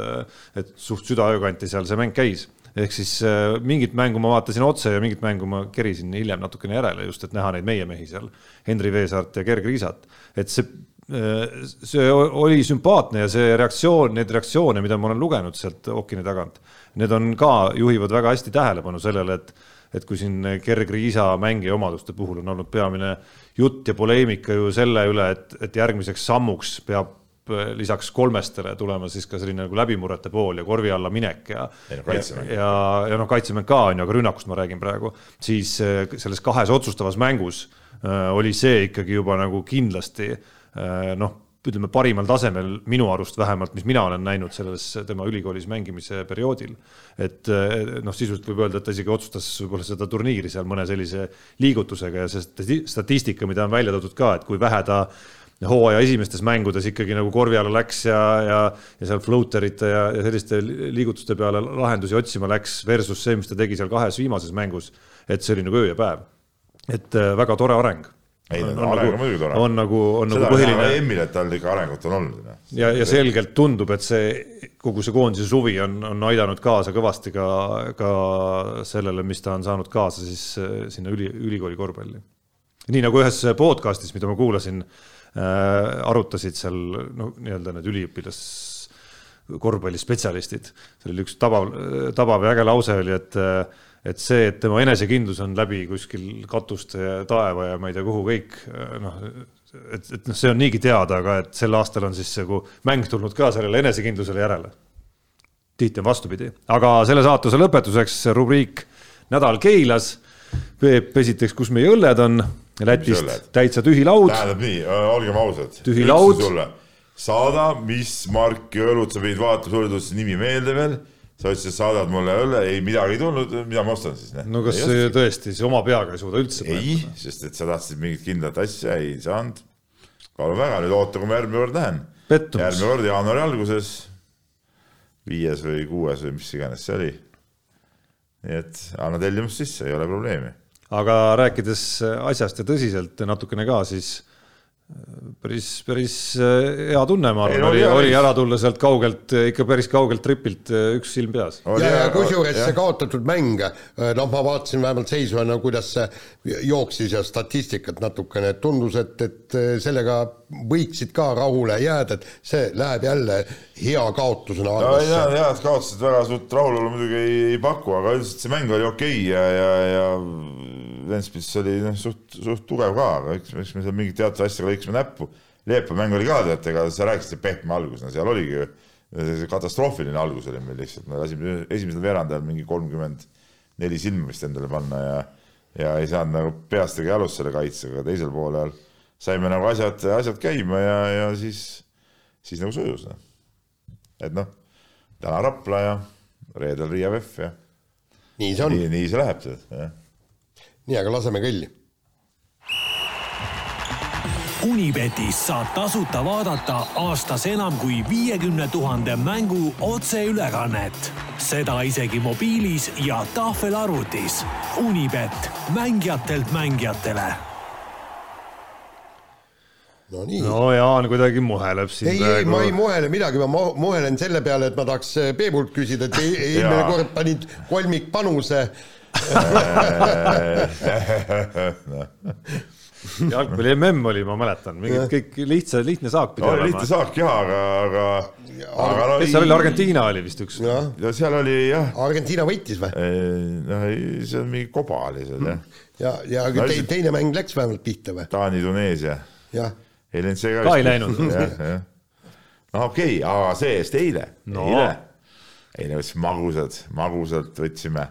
et suht südaöö kanti seal see mäng käis. ehk siis äh, mingit mängu ma vaatasin otse ja mingit mängu ma kerisin hiljem natukene järele just, et näha neid meie mehi seal, Henri Veesaart ja Gerg Riisat, et see see oli sümpaatne ja see reaktsioon, need reaktsioone, mida ma olen lugenud sealt ookeani tagant, need on ka, juhivad väga hästi tähelepanu sellele, et et kui siin kergriisa mängija omaduste puhul on olnud peamine jutt ja poleemika ju selle üle, et, et järgmiseks sammuks peab eh, lisaks kolmestele tulema siis ka selline nagu läbimurrete pool ja korvi alla minek ja kaitsemäng. ja, ja noh, kaitsemäng ka on ju, aga rünnakust ma räägin praegu, siis eh, selles kahes otsustavas mängus äh, oli see ikkagi juba nagu kindlasti äh, noh, ütleme parimal tasemel minu arust vähemalt, mis mina olen näinud selles tema ülikoolis mängimise perioodil. et eh, noh, sisuliselt võib öelda, et ta isegi otsustas võib-olla seda turniiri seal mõne sellise liigutusega ja see stati- statistika, mida on välja toodud ka, et kui vähe ta hooaja esimestes mängudes ikkagi nagu korvi alla läks ja, ja, ja seal floaterite ja, ja selliste liigutuste peale lahendusi otsima läks versus see, mis ta tegi seal kahes viimases mängus, et see oli nagu öö ja päev. et äh, väga tore areng. Ei on tore. on nagu, on nagu on näha põhiline EM-il, et tal ikka arengut on olnud. noh. ja, ja selgelt tundub, et see kogu see koondise suvi on, on aidanud kaasa kõvasti ka, ka sellele, mis ta on saanud kaasa siis äh, sinna üli, ülikooli korvpalli. nii nagu ühes podcast'is, mida ma kuulasin äh,, arutasid seal no nii-öelda need üliõpilas korvpallispetsialistid, seal oli üks tabav, tabav ja äge lause oli, et et see, et tema enesekindlus on läbi kuskil katuste ja taeva ja ma ei tea, kuhu kõik noh, et, et noh, see on niigi teada, aga et sel aastal on siis nagu mäng tulnud ka sellele enesekindlusele järele. tihti on vastupidi, aga selle saatuse lõpetuseks rubriik Nädal Keilas. Peep, esiteks, kus meie õlled on? Lätist täitsa tühi laud. tähendab nii, olgem ausad. tühi laud. saada, mis marki õlut sa pidid vaatama, sulle tuli see nimi meelde veel sa ütlesid, saadad mulle õlle, ei midagi ei tulnud, mida ma ostan siis? no kas ei tõesti, siis oma peaga ei suuda üldse? ei, sest et sa tahtsid mingit kindlat asja, ei saanud. palun väga, nüüd oota, kui ma järgmine kord lähen. järgmine kord jaanuari alguses, viies või kuues või mis iganes see oli. nii et anna tellimus sisse, ei ole probleemi. aga rääkides asjast ja tõsiselt natukene ka, siis päris, päris äh, hea tunne, ma arvan, oli, oli ära tulla sealt kaugelt, ikka päris kaugelt tripilt, äh, üks silm peas. ja, ja kusjuures see kaotatud mäng, äh, noh, ma vaatasin vähemalt seisvana, kuidas see jooksis ja statistikat natukene, et tundus, et, et sellega võiksid ka rahule jääda, et see läheb jälle hea kaotusena arvesse. ja, ja head kaotused väga suurt rahulolu muidugi ei, ei paku, aga üldiselt see mäng oli okei okay ja, ja, ja Ventspils oli noh, suht, suht tugev ka, aga eks, eks me seal mingite teatud asjadega lõikasime näppu. Leepa mäng oli ka tead, ega sa rääkisid pehme algus, no seal oligi katastroofiline algus oli meil lihtsalt, me lasime esimesel veerandajal mingi kolmkümmend neli silma vist endale panna ja ja ei saanud nagu peast ega jalust selle kaitsega, teisel poolel saime nagu asjad, asjad käima ja, ja siis, siis nagu sujus. Noh. et noh, täna Rapla ja reedel Riia VEF ja nii see on. nii see läheb, jah nii, aga laseme kõlli. Unibetis saab tasuta vaadata aastas enam kui viiekümne tuhande mängu otseülekannet. seda isegi mobiilis ja tahvelarvutis. Unibet, mängijatelt mängijatele no nii. no Jaan kuidagi muheleb siin ei, ei, ma ei muhele midagi, ma muhelen selle peale, et ma tahaks Peebult küsida, et eelmine kord panid kolmikpanuse jalgpalli mm oli, ma mäletan, mingid kõik lihtsa, lihtne saak pidi olema. lihtne saak jah, aga, aga, aga no, kes seal oli, Argentiina oli vist üks. ja seal oli jah. Argentiina võitis või? noh, see on mingi koba oli seal jah. ja, ja no, te, teine mäng läks vähemalt pihta või? Taani, Tuneesia. ei läinud see ka. ka ei läinud. noh, okei okay,, aga see-eest eile no., eile, eile võtsime magusad, magusalt võtsime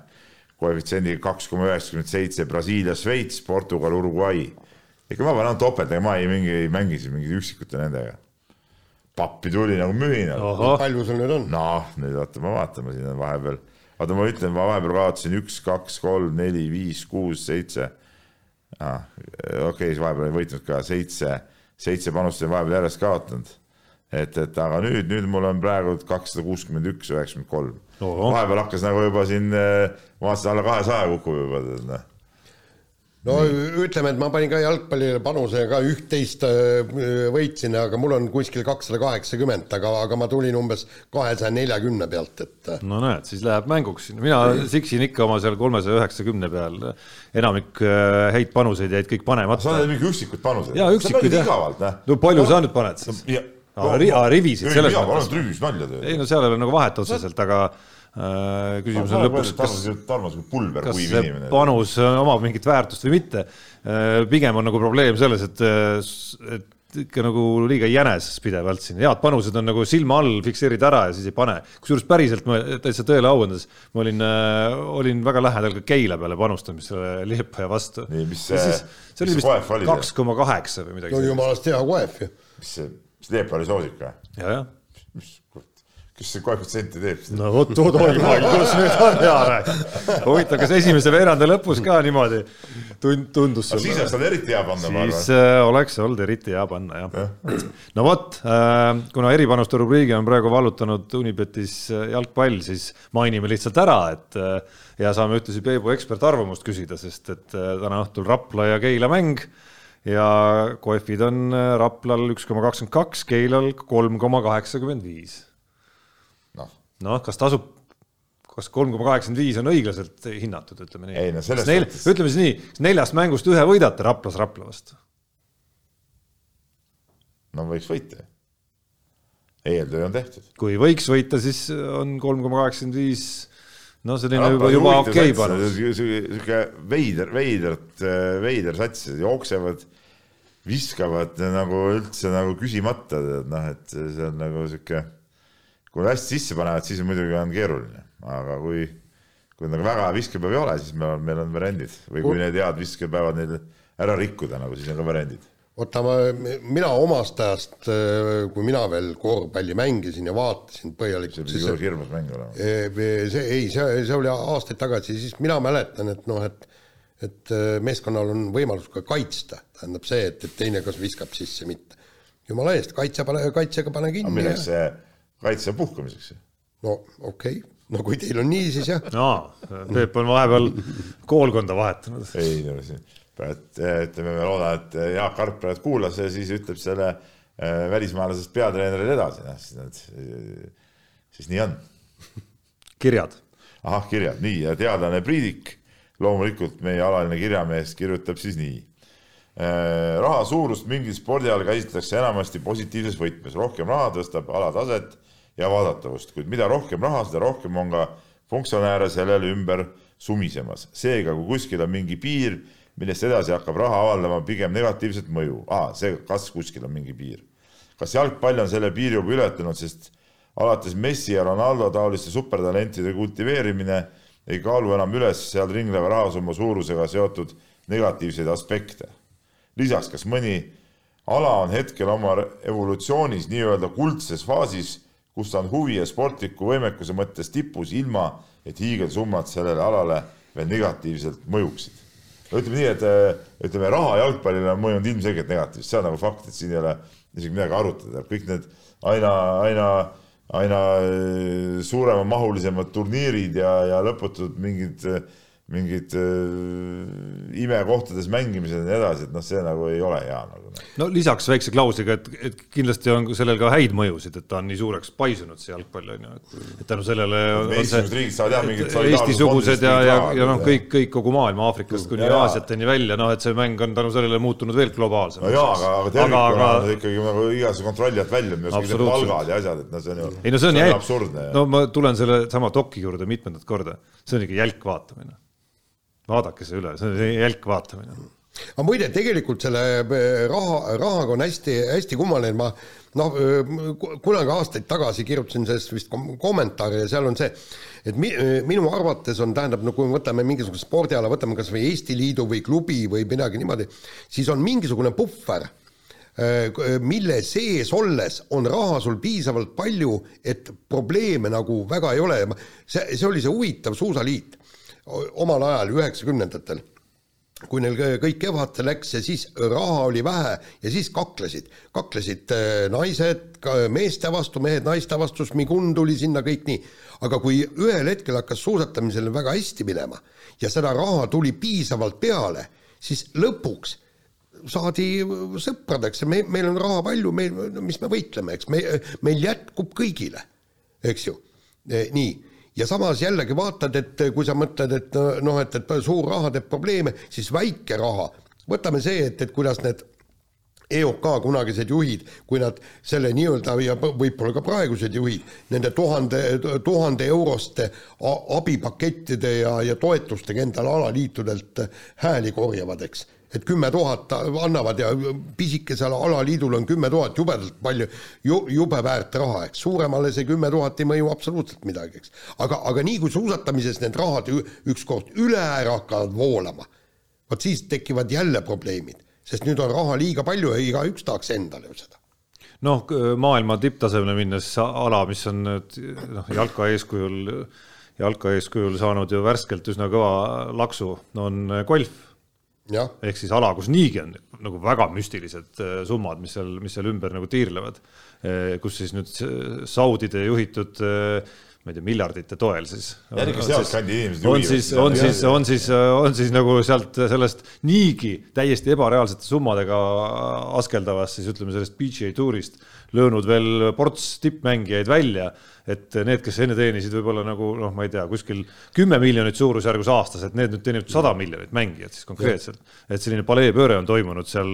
koefitsiendiga kaks koma üheksakümmend seitse, Brasiilia, Šveits, Portugal, Uruguay. ikka ma panen topelt, ega ma ei mingi, ei mängi siin mingite üksikute nendega. pappi tuli nagu mühinal. palju sul nüüd on? noh, nüüd oota, ma vaatan, ma siin on vahepeal, oota, ma ütlen, ma vahepeal kaotasin üks, kaks, kolm, neli, viis, kuus, seitse ah,. okei okay,, siis vahepeal ei võitnud ka seitse, seitse panust olen vahepeal järjest kaotanud. Et, et aga nüüd, nüüd mul on praegu kakssada kuuskümmend üks, üheksakümmend kolm vahepeal hakkas nagu juba siin, ma vaatasin alla kahesaja kukub juba, tead noh no ütleme, et ma panin ka jalgpallile panuse ka üht-teist äh, võitsin, aga mul on kuskil kakssada kaheksakümmend, aga, aga ma tulin umbes kahesaja neljakümne pealt, et. Äh. no näed, siis läheb mänguks, mina siksin ikka oma seal kolmesaja üheksakümne peal. enamik äh, häid panuseid jäid kõik panemata. sa oled mingi üksikud panused. jaa, üksikud jah. no palju no, sa nüüd paned siis? Aa, rivisid selles mõttes. rivis nalja teed. ei no seal ei ole nagu vahet otseselt, aga äh, küsimus on lõpus, kas, kas see inimene. panus omab mingit väärtust või mitte äh,. pigem on nagu probleem selles, et, et ikka nagu liiga jänes pidevalt siin, head panused on nagu silma all, fikseerid ära ja siis ei pane. kusjuures päriselt ma täitsa tõele au andes, ma olin äh,, olin väga lähedal ka Keila peale panustamisele Liepaja vastu. nii, mis see, see oli vist kaks koma kaheksa või midagi. no jumalast hea koef ju. mis see mis Leep oli soosik või? ja, jah. mis, kes see koefitsienti teeb? no vot, oi poiss, kus nüüd on rääkida. huvitav, kas esimese veeranda lõpus ka niimoodi tund-, tundus sulle? siis oleks olnud eriti hea panna, ma arvan. siis äh, oleks olnud eriti hea panna, jah ja.. no vot äh,, kuna eripanuste rubriigi on praegu vallutanud Unibetis äh, jalgpall, siis mainime lihtsalt ära, et ja saame ühtlasi Peebu ekspertarvamust küsida, sest et täna õhtul Rapla ja Keila mäng ja kohvid on äh, Raplal üks koma kakskümmend kaks, Keilal kolm koma kaheksakümmend viis. noh, noh, kas tasub kas kolm koma kaheksakümmend viis on õiglaselt hinnatud, ütleme nii. Ei, no selles Nel, suhtes- ütleme siis nii, neljast mängust ühe võidate Raplas Rapla vastu. no võiks võita eeltöö on tehtud. kui võiks võita, siis on kolm koma kaheksakümmend viis, no selline juba, juba okei panus. sihuke veider, veidrat, veider sats, jooksevad, viskavad nagu üldse nagu küsimata, tead noh, et see on nagu sihuke, kui nad hästi sisse panevad, siis muidugi on keeruline, aga kui, kui nagu väga viskepäev ei ole, siis meil on, meil on variandid või kui need head viskepäevad neil ära rikkuda, nagu siis on ka variandid oota, ma, mina omast ajast, kui mina veel korvpalli mängisin ja vaatasin see põhjalikult, siis küll hirmus mäng olema. see ei, see, see oli aastaid tagasi, siis mina mäletan, et noh, et et meeskonnal on võimalus ka kaitsta, tähendab see, et, et teine kas viskab sisse, mitte. jumala eest, kaitse pane, kaitsega pane kinni. milleks see kaitse puhkamiseks? no okei okay., no kui teil on nii, siis jah. aa, Peep on vahepeal koolkonda vahetanud. ei no siin, et ütleme, me loodame, et Jaak Arp praegu kuulas ja siis ütleb selle äh, välismaalasest peatreenerile edasi, noh siis nad, siis nii on. kirjad. ahah, kirjad, nii ja teadlane Priidik, loomulikult meie alaline kirjamees kirjutab siis nii. raha suurust mingil spordialal käsitletakse enamasti positiivses võtmes, rohkem raha tõstab ala taset ja vaadatavust, kuid mida rohkem raha, seda rohkem on ka funktsionääre sellele ümber sumisemas. seega, kui kuskil on mingi piir, millest edasi hakkab raha avaldama pigem negatiivset mõju ah,, see, kas kuskil on mingi piir. kas jalgpall on selle piiri juba ületanud, sest alates Messi ja Ronaldo taoliste supertalentide kultiveerimine ei kaalu enam üles seal ringleva rahasumma suurusega seotud negatiivseid aspekte. lisaks, kas mõni ala on hetkel oma evolutsioonis nii-öelda kuldses faasis, kus ta on huvi ja sportliku võimekuse mõttes tipus, ilma et hiigelsummad sellele alale veel negatiivselt mõjuksid. Ütleme nii, et ütleme, raha jalgpallile on mõjunud ilmselgelt negatiivselt, see on nagu fakt, et siin ei ole isegi midagi arutada, kõik need aina, aina, aina suuremamahulisemad turniirid ja, ja lõputud mingid mingid äh, imekohtades mängimised ja nii edasi, et noh, see nagu ei ole hea nagu. no lisaks väikse klausliga, et, et kindlasti on sellel ka häid mõjusid, et ta on nii suureks paisunud, see jalgpall on ju, et tänu sellele on see riigid saavad jah mingit Eesti-sugused ja, ja, ja noh, kõik, kõik kogu maailm Aafrikast kuni Aasiateni välja, noh, et see mäng on tänu sellele muutunud veel globaalsemaks. no jaa, aga, aga tervikuna on ikkagi nagu igasuguse kontrolli alt välja, need palgad ja asjad, et noh, see on ju. ei no see on, absurdne. no ma tulen selle sama doki juurde mitmendat korda, see on ikka jälk vaatamine vaadake see üle, see on jälk vaatamine. aga muide, tegelikult selle raha, rahaga on hästi-hästi kummaline, ma noh, kunagi aastaid tagasi kirjutasin sellest vist kommentaari ja seal on see, et mi, minu arvates on, tähendab, no kui me võtame mingisuguse spordiala, võtame kas või Eesti Liidu või klubi või midagi niimoodi, siis on mingisugune puhver, mille sees olles on raha sul piisavalt palju, et probleeme nagu väga ei ole. see, see oli see huvitav suusaliit omal ajal, üheksakümnendatel, kui neil kõik kevadel läks ja siis raha oli vähe ja siis kaklesid, kaklesid naised meeste vastu, mehed naiste vastu, Šmigun tuli sinna, kõik nii. aga kui ühel hetkel hakkas suusatamisel väga hästi minema ja seda raha tuli piisavalt peale, siis lõpuks saadi sõpradeks ja me, meil on raha palju, meil, mis me võitleme, eks me, meil jätkub kõigile, eks ju, nii ja samas jällegi vaatad, et kui sa mõtled, et noh, et, et suur raha teeb probleeme, siis väike raha, võtame see, et, et kuidas need EOK kunagised juhid, kui nad selle nii-öelda ja võib-olla ka praegused juhid, nende tuhande, tuhande euroste abipakettide ja, ja toetustega endale alaliitudelt hääli korjavad, eks et kümme tuhat annavad ja pisikesel alaliidul on kümme tuhat jubedalt palju ju,, jube väärt raha, eks, suuremale see kümme tuhat ei mõju absoluutselt midagi, eks. aga, aga nii kui suusatamises need rahad ükskord üle ära hakkavad voolama, vot siis tekivad jälle probleemid, sest nüüd on raha liiga palju ja igaüks tahaks endale ju seda. Noh, maailma tipptasemele minnes ala, mis on nüüd noh, jalka eeskujul, jalka eeskujul saanud ju värskelt üsna kõva laksu, on golf ehk siis ala, kus niigi on nagu väga müstilised summad, mis seal, mis seal ümber nagu tiirlevad. kus siis nüüd Saudide juhitud ma ei tea, miljardite toel siis. jällegi sealtkandi inimesed on siis, on siis, on siis, on siis nagu sealt sellest niigi täiesti ebareaalsete summadega askeldavast siis ütleme sellest PGA tuurist löönud veel ports tippmängijaid välja et need, kes enne teenisid võib-olla nagu noh, ma ei tea, kuskil kümme miljonit suurusjärgus aastas, et need nüüd teenivad sada miljonit mängijat siis konkreetselt. et selline paleepööre on toimunud seal,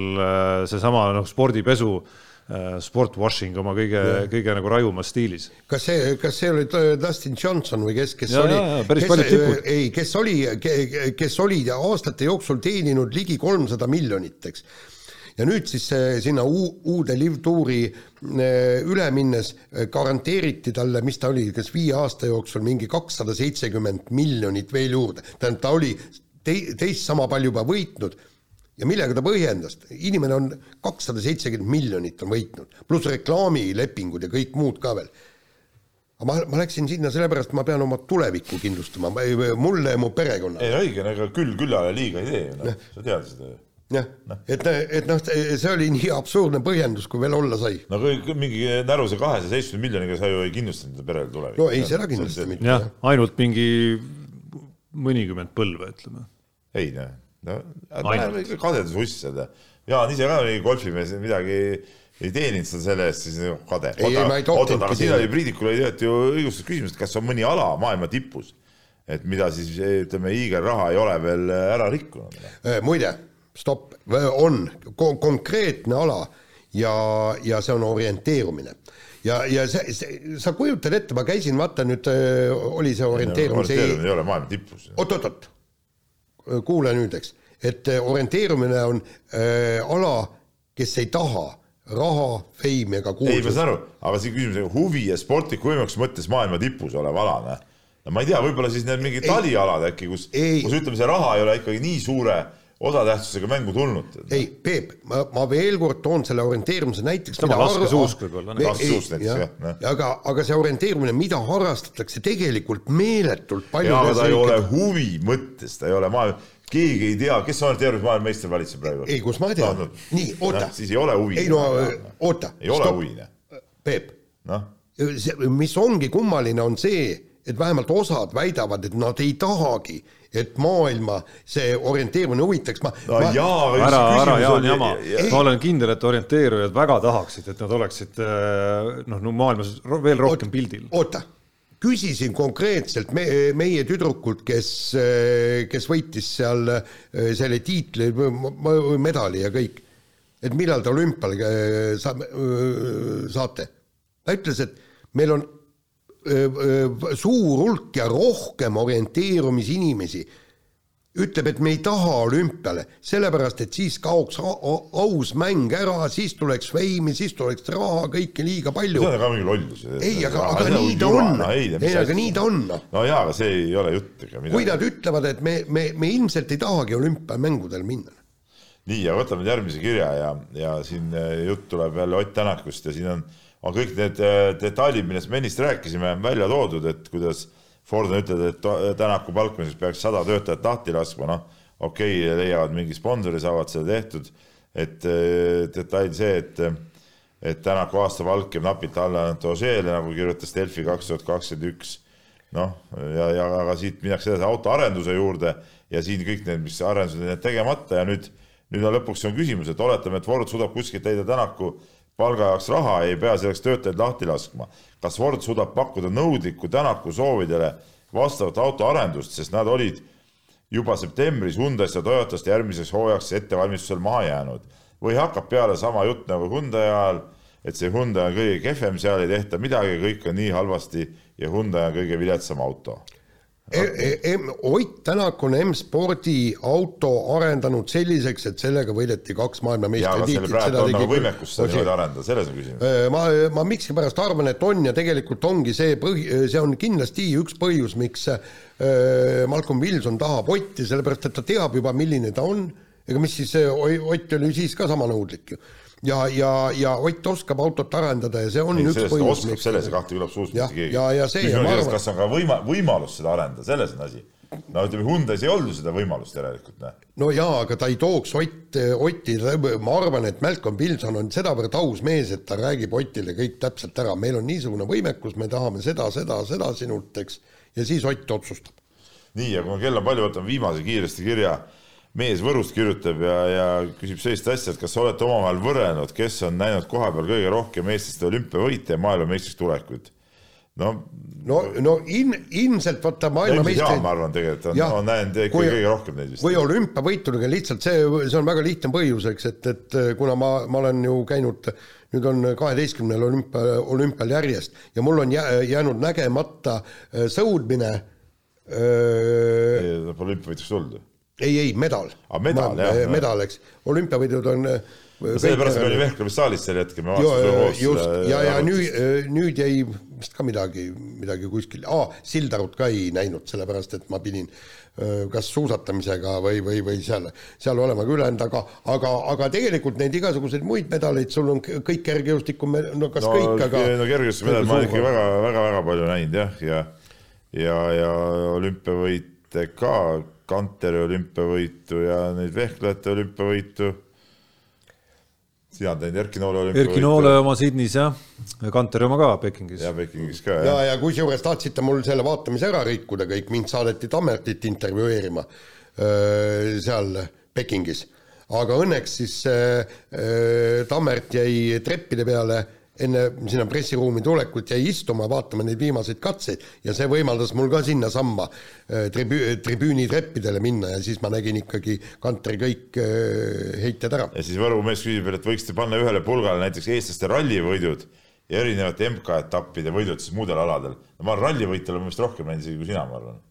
seesama noh, spordipesu Äh, sportwashing oma kõige, kõige nagu rajumas stiilis. kas see, kas see oli Dustin Johnson või kes, kes ja, oli, kes, ei, kes oli, kes oli aastate jooksul teeninud ligi kolmsada miljonit, eks ja nüüd siis sinna uude Live Touri äh, üle minnes äh, garanteeriti talle, mis ta oli, kas viie aasta jooksul mingi kakssada seitsekümmend miljonit veel juurde, tähendab, ta oli te-, teist sama palju juba võitnud. Ja millega ta põhjendas, inimene on kakssada seitsekümmend miljonit on võitnud, pluss reklaamilepingud ja kõik muud ka veel. aga ma, ma läksin sinna sellepärast, ma pean oma tulevikku kindlustama, mulle ja mu perekonnale. ei õige, ega küll küllale liiga ei tee ju, noh, sa tead seda ju jah no., et, et noh, see oli nii absurdne põhjendus, kui veel olla sai. no kui mingi näruse kahesaja seitsmekümne miljoniga sa ju ei kindlustanud enda perele tulevikku. no ei, seda kindlasti mitte. jah, ainult mingi mõnikümmend põlve, ütleme. ei noh no läheme ikka kadeduse uss seda. Jaan ise ka oli golfimees, midagi ei teeninud seda selle eest, siis kade. oota, aga siin oli Priidikul oli tegelikult ju õigustatud küsimus, et kas on mõni ala maailma tipus, et mida siis ütleme, hiigelraha ei ole veel ära rikkunud. Äh, muide, stopp, on konkreetne ala ja, ja see on orienteerumine ja, ja see, see, sa kujutad ette, ma käisin, vaata nüüd oli see orienteerumise. orienteerumine ei ole maailma tipus. oot-oot-oot kuule nüüd, eks, et orienteerumine on äh, ala, kes ei taha raha, feimi ega kuulsust. ei, ma saan aru, aga see küsimus, huvi ja sportliku võimekuse mõttes maailma tipus olev ala, noh. no ma ei tea, võib-olla siis need mingid talialad äkki, kus, kus ütleme, see raha ei ole ikkagi nii suure osatähtsusega mängu tulnud. ei, Peep, ma, ma veel kord toon selle orienteerumise näiteks. sama laskesuusk võib-olla. laskesuusk näiteks, jah, jah. aga, aga see orienteerumine, mida harrastatakse tegelikult meeletult palju. jaa, aga ta ei ole huvi mõttes, ta ei ole maailma, keegi ei tea, kes orienteerumise maailmameister valitseb praegu. ei, kus ma tean no,. nii, oota. siis ei ole huvi. ei no oota. ei ole huvi. Peep. noh. see, mis ongi kummaline, on see, et vähemalt osad väidavad, et nad ei tahagi et maailma see orienteerumine huvitaks, ma no ma... jaa, ära, ära Jaan jama, ma olen kindel, et orienteerujad väga tahaksid, et nad oleksid äh, noh, no maailmas veel rohkem Oot, pildil. oota, küsisin konkreetselt me, meie tüdrukult, kes, äh, kes võitis seal äh, selle tiitli, medali ja kõik, et millal te olümpiale saate. ta ütles, et meil on suur hulk ja rohkem orienteerumisinimesi ütleb, et me ei taha olümpiale, sellepärast et siis kaoks aus mäng ära, siis tuleks feimi, siis tuleks raha, kõike liiga palju. see on ka mingi lollus. ei, aga, aga nii ta on. ei, aga nii ta on. no jaa, aga see ei ole jutt ega midagi. kui nad ütlevad, et me, me, me ilmselt ei tahagi olümpiamängudel minna. nii, ja võtame nüüd järgmise kirja ja, ja siin jutt tuleb jälle Ott Tänakust ja siin on on kõik need äh, detailid, millest me ennist rääkisime, välja toodud, et kuidas Ford on ütelnud, et Tänaku palkamiseks peaks sada töötajat lahti laskma, noh, okei okay,, leiavad mingi sponsori, saavad seda tehtud, et äh, detail see, et et Tänaku aastapalk jääb napilt alla Dogeele, nagu kirjutas Delfi kaks tuhat kakskümmend üks, noh, ja, ja aga siit minnakse edasi autoarenduse juurde ja siin kõik need, mis arendused on tegemata ja nüüd, nüüd on lõpuks on küsimus, et oletame, et Ford suudab kuskilt leida Tänaku palga jaoks raha, ei pea selleks töötajaid lahti laskma. kas Ford suudab pakkuda nõudlikku Tänaku soovidele vastavat autoarendust, sest nad olid juba septembris Hyundai'st ja Toyotast järgmiseks hooajaks ettevalmistusel maha jäänud või hakkab peale sama jutt nagu Hyundai ajal, et see Hyundai on kõige kehvem, seal ei tehta midagi, kõik on nii halvasti ja Hyundai on kõige viletsam auto E, e, Ott Tänak on M-spordi auto arendanud selliseks, et sellega võideti kaks maailmameistritiitlit. praegu on nagu võimekus seda niimoodi arendada, selles on küsimus. ma, ma miskipärast arvan, et on ja tegelikult ongi see põhi, see on kindlasti üks põhjus, miks äh, Malcolm Wilson tahab Otti, sellepärast et ta teab juba, milline ta on. ega mis siis, Ott oli siis ka sama nõudlik ju ja, ja, ja Ott oskab autot arendada ja see on ei, üks põhjus. oskab, selles ei kahtle küllap suust mitte keegi. ja, ja see. küsimus on selles, kas on ka võima-, võimalus seda arendada, selles on asi. no ütleme, Hyundai's ei olnud ju seda võimalust järelikult, noh. no jaa, aga ta ei tooks Ott, Otti, ma arvan, et Malcolm Wilson on sedavõrd aus mees, et ta räägib Otile kõik täpselt ära, meil on niisugune võimekus, me tahame seda, seda, seda sinult, eks, ja siis Ott otsustab. nii, ja kui kell on palju, võtame viimase kiiresti kirja. Mees Võrust kirjutab ja, ja küsib sellist asja, et kas olete omavahel võrrelnud, kes on näinud kohapeal kõige rohkem eestlaste olümpiavõite ja maailmameistriks tulekuid? no no, no in, ilmselt vaata maailmameistrid. ma arvan tegelikult on, on näinud ikka kui, kõige rohkem neid vist. kui olümpiavõitudega lihtsalt see, see on väga lihtne põhjus, eks, et, et kuna ma, ma olen ju käinud, nüüd on kaheteistkümnel olümpia, olümpial järjest ja mul on jäänud nägemata äh, sõudmine. Äh, olümpiavõituks tulnud? Ei, ei medal. ah, medal, jah. medal, eks, olümpiavõidud on sellepärast me olime Vehklevis saalis sel hetkel, koos. just, ja, ja nüüd, nüüd jäi vist ka midagi, midagi kuskil ah,, Sildarut ka ei näinud, sellepärast et ma pidin kas suusatamisega või, või, või seal, seal olema ka ülejäänud, aga, aga, aga tegelikult neid igasuguseid muid medaleid, sul on kõik kergejõustiku, no kas no, kõik, aga. no kergejõustiku medaleid ma olen ikka väga, väga, väga palju näinud jah, ja, ja, ja olümpiavõite ka, Kanteri olümpiavõitu ja neid vehklejate olümpiavõitu sina oled teinud Erki Noole olümpiavõitu. Erki Noole oma Sydneys jah, Kanteri oma ka Pekingis. ja Pekingis ka jah. ja, ja kusjuures tahtsite mul selle vaatamise ära rikkuda kõik, mind saadeti Tammertit intervjueerima öö, seal Pekingis. aga õnneks siis öö, Tammert jäi treppide peale enne sinna pressiruumi tulekut jäi istuma, vaatama neid viimaseid katseid ja see võimaldas mul ka sinnasamma äh, tribüü-, tribüünitreppidele minna ja siis ma nägin ikkagi kantri kõik äh, heited ära. ja siis Võru mees küsib veel, et võiksite panna ühele pulgale näiteks eestlaste rallivõidud ja erinevate MK-etappide võidud siis muudel aladel. no ma olen rallivõitjal on vist rohkem näinud isegi kui sina, ma arvan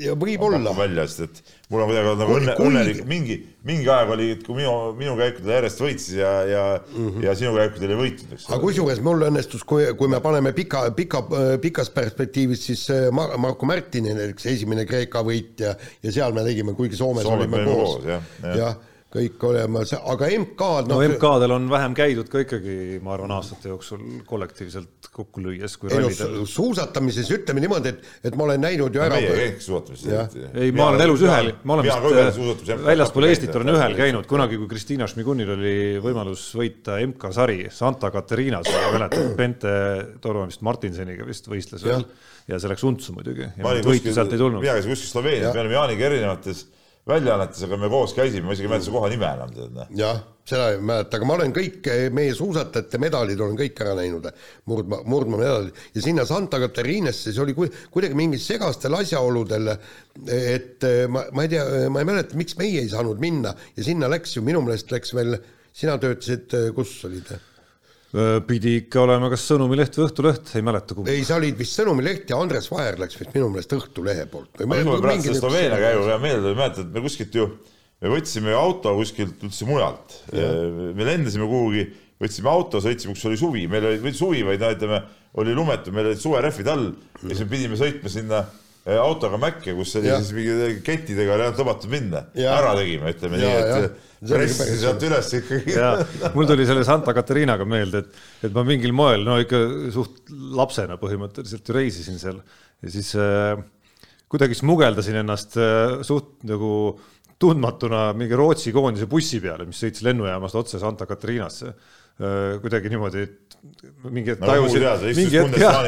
ja võib-olla. välja, sest et mul on kuidagi nagu õnne, õnnelik, mingi, mingi aeg oli, et kui minu, minu käikudel järjest võitsis ja, ja mm, -hmm. ja sinu käikudel ei võitnud, eks. aga kusjuures mul õnnestus, kui, kui me paneme pika, pika, pikas perspektiivis, siis äh, Mar Marko Märtini näiteks esimene Kreeka võit ja, ja seal me tegime, kuigi Soomes Soome olime koos. jah ja. ja kõik olemas, aga MK-d no, no MK-del on vähem käidud ka ikkagi, ma arvan, aastate jooksul kollektiivselt kokku lüües kui rallidel no,. suusatamises ütleme niimoodi, et, et ma olen näinud ju ära. meie ei käinud suusatamises. ei, ma olen elus ühel, ma olen vist äh, väljaspool Eestit olen ühel käinud, kunagi, kui Kristiina Šmigunil oli võimalus võita MK-sari Santa Catarinas, ma mäletan, Bente Toru vist Martinseniga vist võistles veel ja see läks untsu muidugi. mina käisin kuskil Sloveenias, me olime Jaaniga erinevates väljaannetes, aga me koos käisime, ma isegi ei mäleta su koha nime enam tead. Noh. jah, seda ei mäleta, aga ma olen kõik meie suusatajate medalid olen kõik ära näinud, murdma, murdmaamedalid ja sinna Santa Catarinasse, see oli kuidagi mingil segastel asjaoludel, et ma, ma ei tea, ma ei mäleta, miks meie ei saanud minna ja sinna läks ju, minu meelest läks veel, sina töötasid, kus olid? Pidi ikka olema kas Sõnumileht või Õhtuleht, ei mäleta kumb. ei, sa olid vist Sõnumileht ja Andres Vaher läks vist minu meelest Õhtulehe poolt. tuleb praegu see Sloveenia käigu hea meelde, mäletad, me kuskilt ju, me võtsime auto kuskilt üldse mujalt, me lendasime kuhugi, võtsime auto, sõitsime, kus oli suvi, meil oli, või suvi, vaid no ütleme, oli lumetu, meil olid suverehvid all ja siis me pidime sõitma sinna autoga Mäkke, kus oli ja. siis mingi kettidega ei olnud lubatud minna. ära tegime, ütleme ja, nii, et pressi sealt üles ikkagi. mul tuli selle Santa Catarinaga meelde, et, et ma mingil moel, no ikka suht lapsena põhimõtteliselt ju reisisin seal. Ja siis äh, kuidagi smugeldasin ennast äh, suht nagu tundmatuna mingi Rootsi koondise bussi peale, mis sõitis lennujaamast otse Santa Catarinasse äh,. kuidagi niimoodi, et mingi hetk no, tajusin, mingi hetk jah,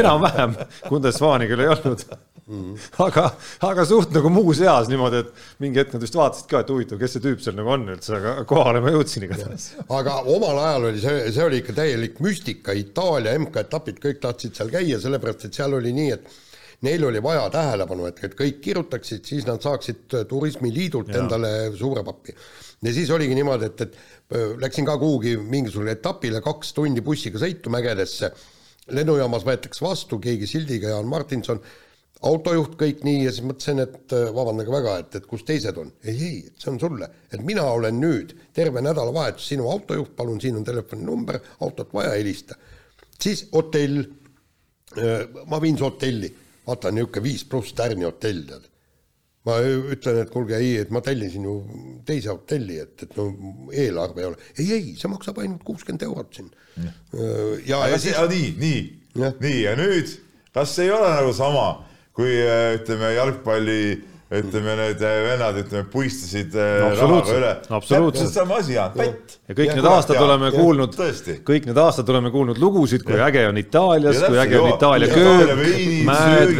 enam-vähem, Kundesvaani küll ei olnud Mm. aga, aga suht nagu muus eas niimoodi, et mingi hetk nad vist vaatasid ka, et huvitav, kes see tüüp seal nagu on üldse, aga kohale ma jõudsin igatahes. aga omal ajal oli see, see oli ikka täielik müstika, Itaalia MK-etapid, kõik tahtsid seal käia, sellepärast et seal oli nii, et neil oli vaja tähelepanu, et, et kõik kirjutaksid, siis nad saaksid turismiliidult ja. endale suure pappi. ja siis oligi niimoodi, et, et läksin ka kuhugi mingisugusele etapile, kaks tundi bussiga sõitu mägedesse, lennujaamas võetakse vastu keegi sildiga, Jaan Martinson autojuht kõik nii ja siis mõtlesin, et äh, vabandage väga, et, et kus teised on. ei, ei, see on sulle, et mina olen nüüd terve nädalavahetus sinu autojuht, palun, siin on telefoninumber, autot vaja, helista. siis hotell, äh, ma viin su hotelli, vaata niisugune viis pluss tärni hotell, tead. ma ütlen, et kuulge, ei, et ma tellisin ju teise hotelli, et, et no eelarve ei ole. ei, ei, see maksab ainult kuuskümmend eurot siin. ja, ja, ja siis... nii, nii, nii ja nüüd, kas ei ole nagu sama kui äh, ütleme jalgpalli ütleme need äh, vennad, ütleme puistasid äh, No absoluutselt, rahaga üle. absoluutselt. sama asi on, pätt. ja kõik Ja need aastad ja- oleme ja kuulnud kõik need aastad oleme kuulnud lugusid, kui äge on Itaalias, Ja kui äge on. Itaalia köök veinid,, mäed, söögid.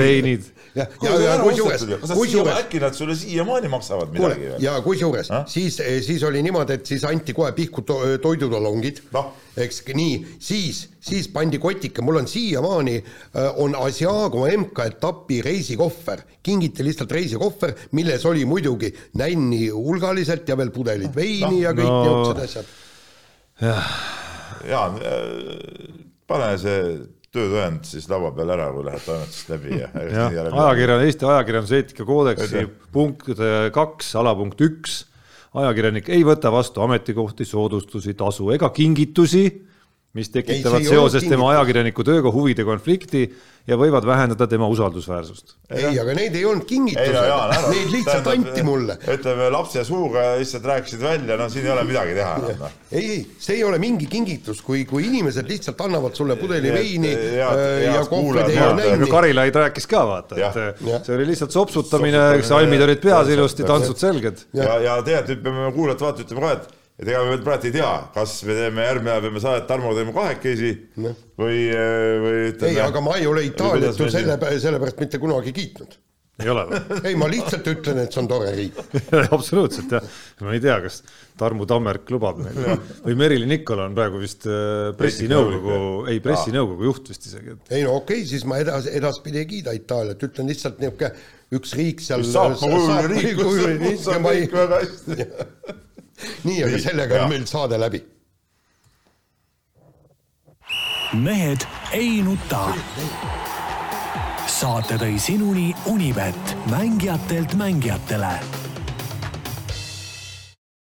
veinid. ja, ja, ja kusjuures, kusjuures äkki nad sulle siiamaani maksavad midagi, või? ja kusjuures siis, siis oli niimoodi, et siis anti kohe pihku to toidutalongid Noh. eks nii, siis, siis pandi kotike, mul on siiamaani, on Asiago MK-etapi reisikohver, kingiti lihtsalt reisikohver, milles oli muidugi nänni hulgaliselt ja veel pudelid veini ja kõik no. niisugused asjad. Jaan, pane see töötõend siis laua peal ära, kui lähed toimetusest läbi ja. jah, ajakirjan, Eesti ajakirjanduseetika koodeksi punkt äh, kaks, alapunkt üks. ajakirjanik ei võta vastu ametikohti, soodustusi, tasu ega kingitusi, mis tekitavad ei seoses tema ajakirjaniku tööga huvide konflikti ja võivad vähendada tema usaldusväärsust. ei, aga neid ei olnud ei kingitused, neid lihtsalt anti mulle. ütleme lapse suuga lihtsalt rääkisid välja, no siin ei ole midagi teha enam noh. ei, ei, see ei ole mingi kingitus, kui, kui inimesed lihtsalt annavad sulle pudeli veini head- äh, ja kohvreid kuulajad, ja head- aga nänni. Karilaid rääkis ka vaata, et Jah. see oli lihtsalt sopsutamine, Sopsutamine, salmid olid peas ilusti, tantsud selged. ja, ja tegelikult nüüd peame kuulajate vaata ütlema ka, et, et ega me veel praegu ei tea, kas me teeme järgmine nädal peame saadet Tarmoga teeme kahekesi või, või ütleme. ei, aga ma ei ole Itaaliat ju selle, sellepärast mitte kunagi kiitnud. ei ole või? ei, ma lihtsalt ütlen, et see on tore riik. absoluutselt jah, ma ei tea, kas Tarmo Tammerk lubab meil või Merilin Nikol on praegu vist äh, pressinõukogu, ei pressinõukogu juht vist isegi, et ei no okei okay,, siis ma edas, edaspidi ei kiida Itaaliat, ütlen lihtsalt niisugune üks riik seal. saapmakujuline riik, kus on kõik väga hästi. nii, aga sellega jaa. on meil saade läbi. mehed ei nuta. saate tõi sinuni Unibet, mängijatelt mängijatele